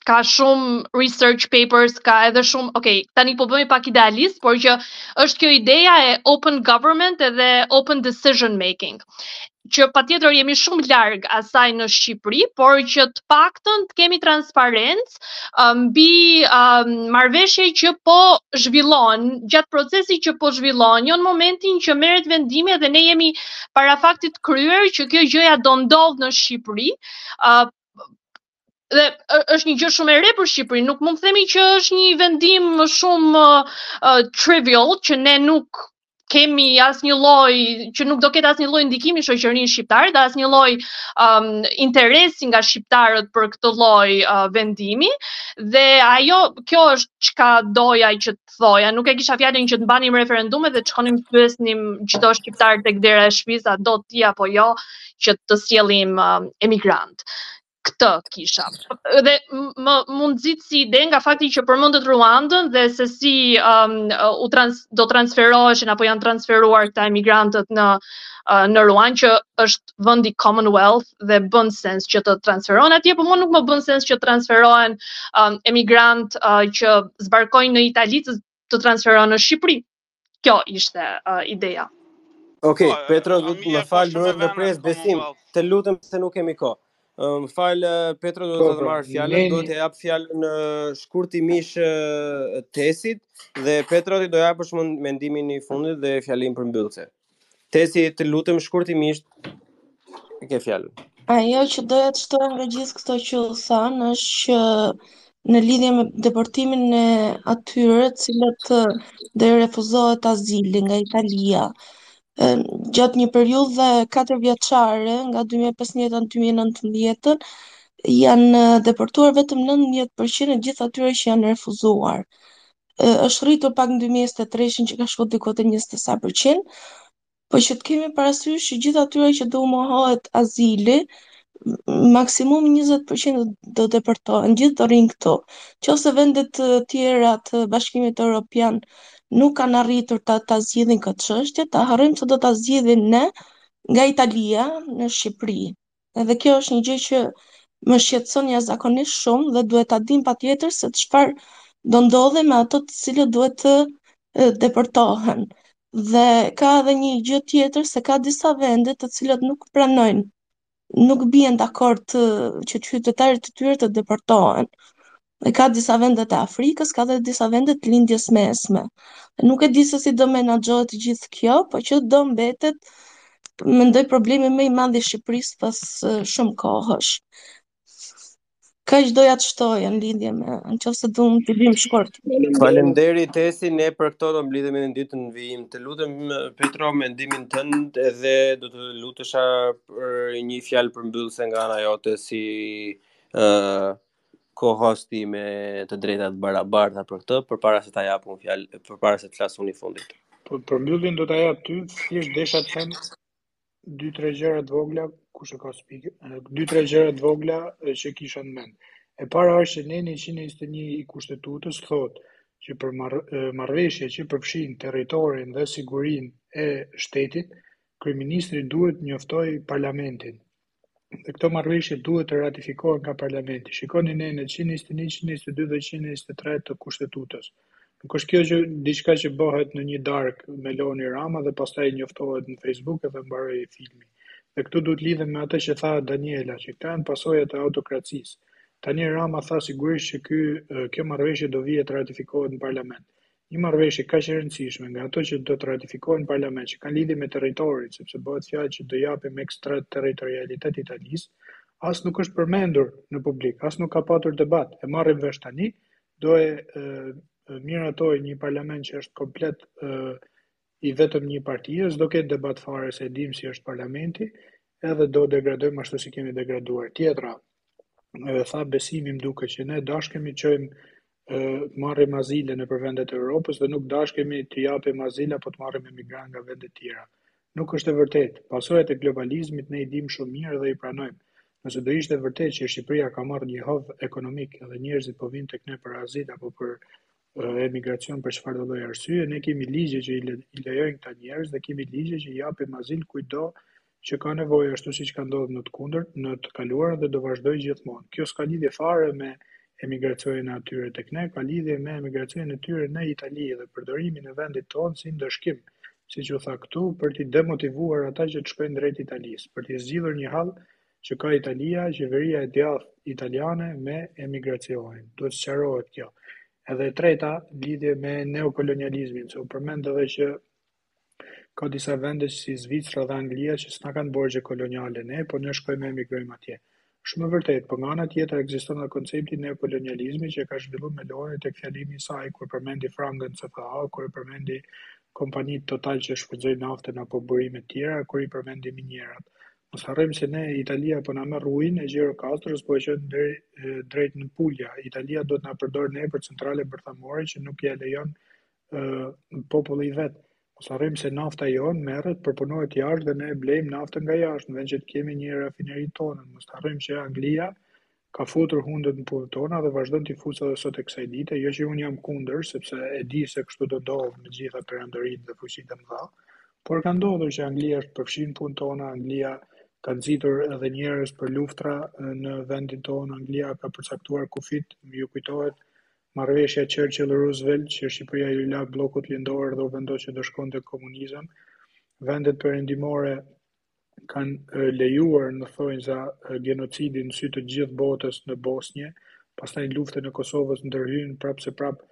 ka shumë research papers, ka edhe shumë, ok, tani po bëmi pak idealist, por që është kjo ideja e open government edhe open decision making. që patjetër jemi shumë larg asaj në Shqipëri, por që të paktën të kemi transparencë um, mbi um, marrëveshje që po zhvillohen, gjatë procesit që po zhvillohen, jo në momentin që merren vendime dhe ne jemi para faktit të kryer që kjo gjëja do ndodhë në Shqipëri, uh, dhe është një gjë shumë e re për Shqipërinë. Nuk mund të themi që është një vendim shumë uh, trivial që ne nuk kemi asnjë lloj që nuk do ketë asnjë lloj ndikimi në shoqërinë shqiptare dhe asnjë lloj um, interesi nga shqiptarët për këtë lloj uh, vendimi dhe ajo kjo është çka doja që thoja, nuk e kisha fjalën që të mbanim referendume dhe të shkonim të pyesnim çdo shqiptar tek dera e shtëpisë a do ti apo jo që të sjellim um, emigrantë. Këtë kisha. Dhe m'u nxit si ide nga fakti që përmendët Ruandën dhe se si um, u trans, do transferoheshin apo janë transferuar këta emigrantët në, uh, në Ruandë që është vend i Commonwealth dhe bën sens që të transferohen atje, por mua nuk më bën sens që të transferohen um, emigrantë uh, që zbarkojnë në Itali të, të transferohen në Shqipëri. Kjo ishte uh, ideja. Okej, okay, po, Petro, uh, më po fal, më në pres Besim. Të lutem se nuk kemi kohë. Më um, fal uh, Petro do të po, të marr fjalën, do të jap fjalën në uh, shkurtimisht uh, Tesit dhe Petro do ta përshumosh mendimin e fundit dhe fjalën përmbyllëse. Tesi, të lutem shkurtimisht, e ke fjalën. Ajo që doja të shtoja nga gjithë këto që u thanë është që në lidhje me deportimin e atyre të cilët do i refuzohet azili nga Italia gjatë një periudhe 4 vjeçare nga 2015 në 2019 janë deportuar vetëm 19% e të gjithë atyre që janë refuzuar. është rritur pak në dy mijë e njëzet e tre që ka shkuar diku te njëzet e sa për qind, po që të kemi parasysh që gjithë atyre që do u mohohet azili, maksimum 20% do deportohen, gjithë do rrinë këtu. Qoftë se vendet e tjera të Bashkimit Evropian nuk kanë arritur ta ta zgjidhin këtë çështje, ta harrojmë se do ta zgjidhim ne nga Italia në Shqipëri. Edhe kjo është një gjë që më shqetëson jashtëzakonisht shumë dhe duhet ta dimë patjetër se çfarë do ndodhi me ato të cilët duhet të deportohen. Dhe ka edhe një gjë tjetër se ka disa vende të cilat nuk pranojnë, nuk bien dakord që qytetarët e tyre të deportohen. dhe ka disa vende të Afrikës, ka dhe disa vende të Lindjes Mesme. Nuk e di se si do menaxhohet gjithë kjo, po që do mbetet mendoj problemi më i madh i Shqipërisë pas shumë kohësh. Kaq doja të shtoja në lidhje me në qoftë se duam të bëjmë shkurt. Faleminderit Tesi, ne për këto do mblidhemi në ditët në vijim. Të lutem Petro mendimin tënd edhe do të lutesha për një fjalë përmbyllëse nga ana jote si ë uh, kohosti me të drejta të barabarta për këtë, përpara se ta japë unë fjalën, përpara se të flasë unë i fundit. Për, përmbylljen do ta jap ty, thjesht desha të them, dy tre gjëra të vogla, kush e ka spikë, dy tre gjëra të vogla që kisha në mend. E para është që neni 121 i kushtetutës thotë që për marrëveshje që përfshijnë territorin dhe sigurinë e shtetit, kryeministri duhet njoftojë parlamentin. dhe këto marrëveshje duhet të ratifikohen nga Parlamenti. Shikoni nenet 121, 122 dhe 123 të Kushtetutës. Nuk është kjo që diçka që bëhet në një darkë Meloni Rama dhe pastaj njoftohet në Facebook dhe mbaroi filmi. Dhe këtu duhet të lidhemi me atë që tha Daniela, që këto janë pasoja të autokracisë. Tani Rama tha sigurisht që ky kjo marrëveshje do vihet ratifikohet në Parlament. Një marrëveshje kaq e rëndësishme nga ato që do të ratifikohen në Parlament që kanë lidhje me territorin, sepse bëhet fjalë që do japim ekstraterritorialitet Italisë, as nuk është përmendur në publik, as nuk ka patur debat, e marrim vesh tani, do e, e, e miratoj një parlament që është komplet e, i vetëm një partie, s'do ketë debat fare se e dimë si është parlamenti, edhe do degradojmë ashtu si kemi degraduar. Tjetra, edhe tha Besimi më duket që ne dashkemi të shkojmë të marrim azile nëpër vendet e Europës dhe nuk dashkemi të japim azile apo të marrim emigrantë nga vende të tjera. Nuk është e vërtetë, pasojat e globalizmit ne i dimë shumë mirë dhe i pranojmë. Nëse do ishte vërtet që Shqipëria ka marrë një hov ekonomik edhe njerëzit po vinë tek ne për azil apo për emigracion për çfarëdo lloj arsye, ne kemi ligje që i lejojnë këta njerëz dhe kemi ligje që i japim azil kujtdo që ka nevojë ashtu siç ka ndodhur në të kundërt, në të kaluarën dhe do vazhdojë gjithmonë. Kjo s'ka lidhje fare me emigracionin e atyre tek ne, ka lidhje me emigracionin e tyre në Itali dhe përdorimin e vendit tonë si ndëshkim, siç u tha këtu, për t'i demotivuar ata që të shkojnë drejt Italisë, për të zgjidhur një hall që ka Italia, qeveria e djathtë italiane me emigracionin. Duhet sqarohet kjo. Edhe e treta, lidhje me neokolonializmin, se u përmend edhe që ka disa vende si Zvicra dhe Anglia që s'na kanë borxhe koloniale ne, po ne shkojmë emigrojmë atje. Shumë vërtet, po nga ana tjetër ekziston edhe koncepti i neokolonializmit që e ka zhvilluar Meloni tek fjalimi i saj kur përmendi frangën CFA, kur përmendi kompanitë Total që shfrytëzojnë naftën apo burime të tjera, kur i përmendi minierat. Mos harrojmë se ne Italia po na merr ujin e Gjirokastrës po e çon drejt në Puglia. Italia duhet na përdor ne për centrale bërthamore që nuk ia lejon ë populli i vet. Mos harrojmë se nafta jonë merret, përpunohet jashtë dhe ne blejmë naftën nga jashtë, në vend që të kemi një rafineri tonën. Mos harrojmë që Anglia Ka futur hundët në punët tona dhe vazhdon t'i fusë edhe sot e kësaj dite, jo që unë jam kundër, sepse e di se kështu do ndodhë me gjitha perandoritë dhe fuqitë e mëdha, por ka ndodhur që Anglia është përfshirë në punët tona, Anglia ka nxitur edhe njerëz për luftra në vendin tonë, Anglia ka përcaktuar kufit, ju kujtohet marrëveshja Churchill-Roosevelt që Shqipëria ju la bllokut lindor dhe u vendos që do shkonte komunizëm, vendet perëndimore kanë lejuar në thonjza genocidin në sy të gjithë botës në Bosnje, pastaj në luftën e Kosovës ndërhynë prapë se prapë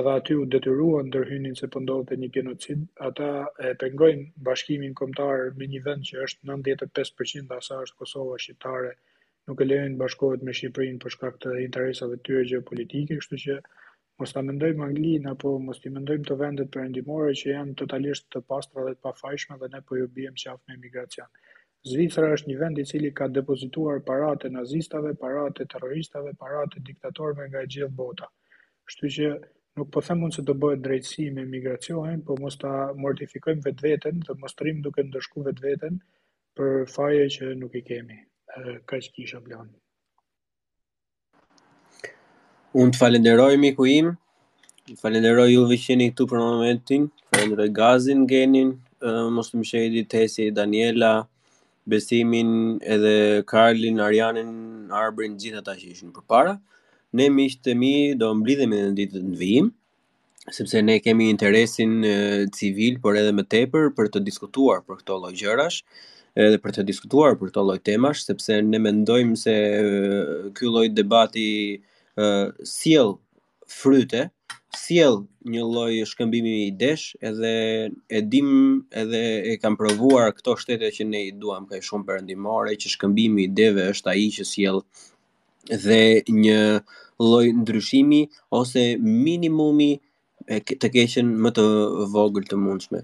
edhe aty u detyruan ndërhynin se po ndodhte një genocid, ata e pengojnë bashkimin kombëtar me një vend që është 95% e asaj është Kosova shqiptare, nuk e lejojnë të bashkohet me Shqipërinë për shkak të interesave të tyre gjeopolitike, kështu që Mos ta mendojmë Anglinë apo mos t'i mendojmë këto vendet perëndimore që janë totalisht të pastra dhe të pafajshme dhe ne po ju biem qafë me emigracion. Zvicra është një vend i cili ka depozituar paratë e nazistave, paratë e terroristave, paratë e diktatorëve nga e gjithë bota. Kështu që nuk po them unë se do bëhet drejtësi me emigracionin, po mos ta mortifikojmë vetveten dhe mos rrim duke ndëshku vetveten për faje që nuk i kemi. Kaq kisha plan. Unë të falenderoj miku im, i falenderoj juve që jeni këtu për momentin, falenderoj Gazin, Genin, uh, mos të mësheli Tesi, Daniela, Besimin, edhe Karlin, Arjanin, Arbrin, gjithë ata që ishin përpara. Ne miqtë e mi do mblidhemi në ditët në vijim. sepse ne kemi interesin civil, por edhe më tepër për të diskutuar për këto lloj gjërash, edhe për të diskutuar për këto lloj temash, sepse ne mendojmë se ky lloj debati sjell fryte, sjell një lloj shkëmbimi idesh edhe e dim edhe e kanë provuar këto shtete që ne i duam kaq shumë perëndimore që shkëmbimi i ideve është ai që sjell dhe një lloj ndryshimi ose minimumi të keqen më të vogël të mundshme.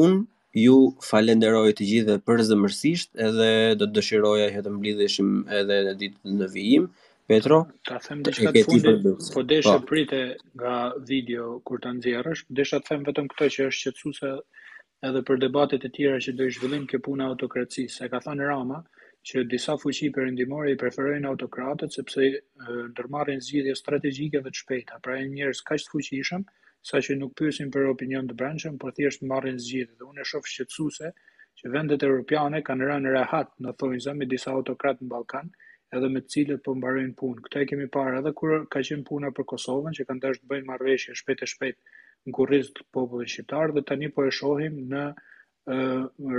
Unë ju falenderoj të gjithëve përzemërsisht dhe do të dëshiroja që të mblidheshim edhe në ditët në vijim. Petro, ta them diçka të fundit, po desh e prite nga video kur ta nxjerrësh, desha të them vetëm këtë që është shqetësuese Edhe për debatet e tjera që do i zhvillim kjo puna e autokracisë. Se ka thënë Rama, që disa fuqi perëndimore i preferojnë autokratët sepse ndërmarrin zgjidhje strategjike dhe të shpejta, pra janë njerëz kaq të fuqishëm saqë nuk pyesin për opinion të brendshëm, por thjesht marrin zgjidhje dhe unë e shoh shqetësuese që vendet europiane kanë rënë rehat në thonjza me disa autokratë në Ballkan, edhe me të cilët po mbarojnë punë. Këtë e kemi parë edhe kur ka qenë puna për Kosovën, që kanë dashur të bëjnë marrëveshje shpejt e shpejt në kurriz të popullit shqiptar dhe tani po e shohim në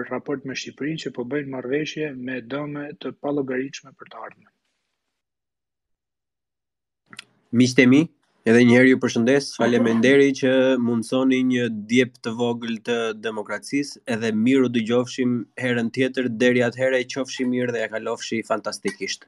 raport me Shqipërinë që po bëjnë marrëveshje me dëme të pallogaritshme për të ardhmen. Miqtë mi, edhe një herë ju përshëndes, faleminderit që mundësoni një djep të vogël të demokracisë, edhe mirë u dëgjofshim herën tjetër, deri atëherë qofshi mirë dhe e kalofshi fantastikisht.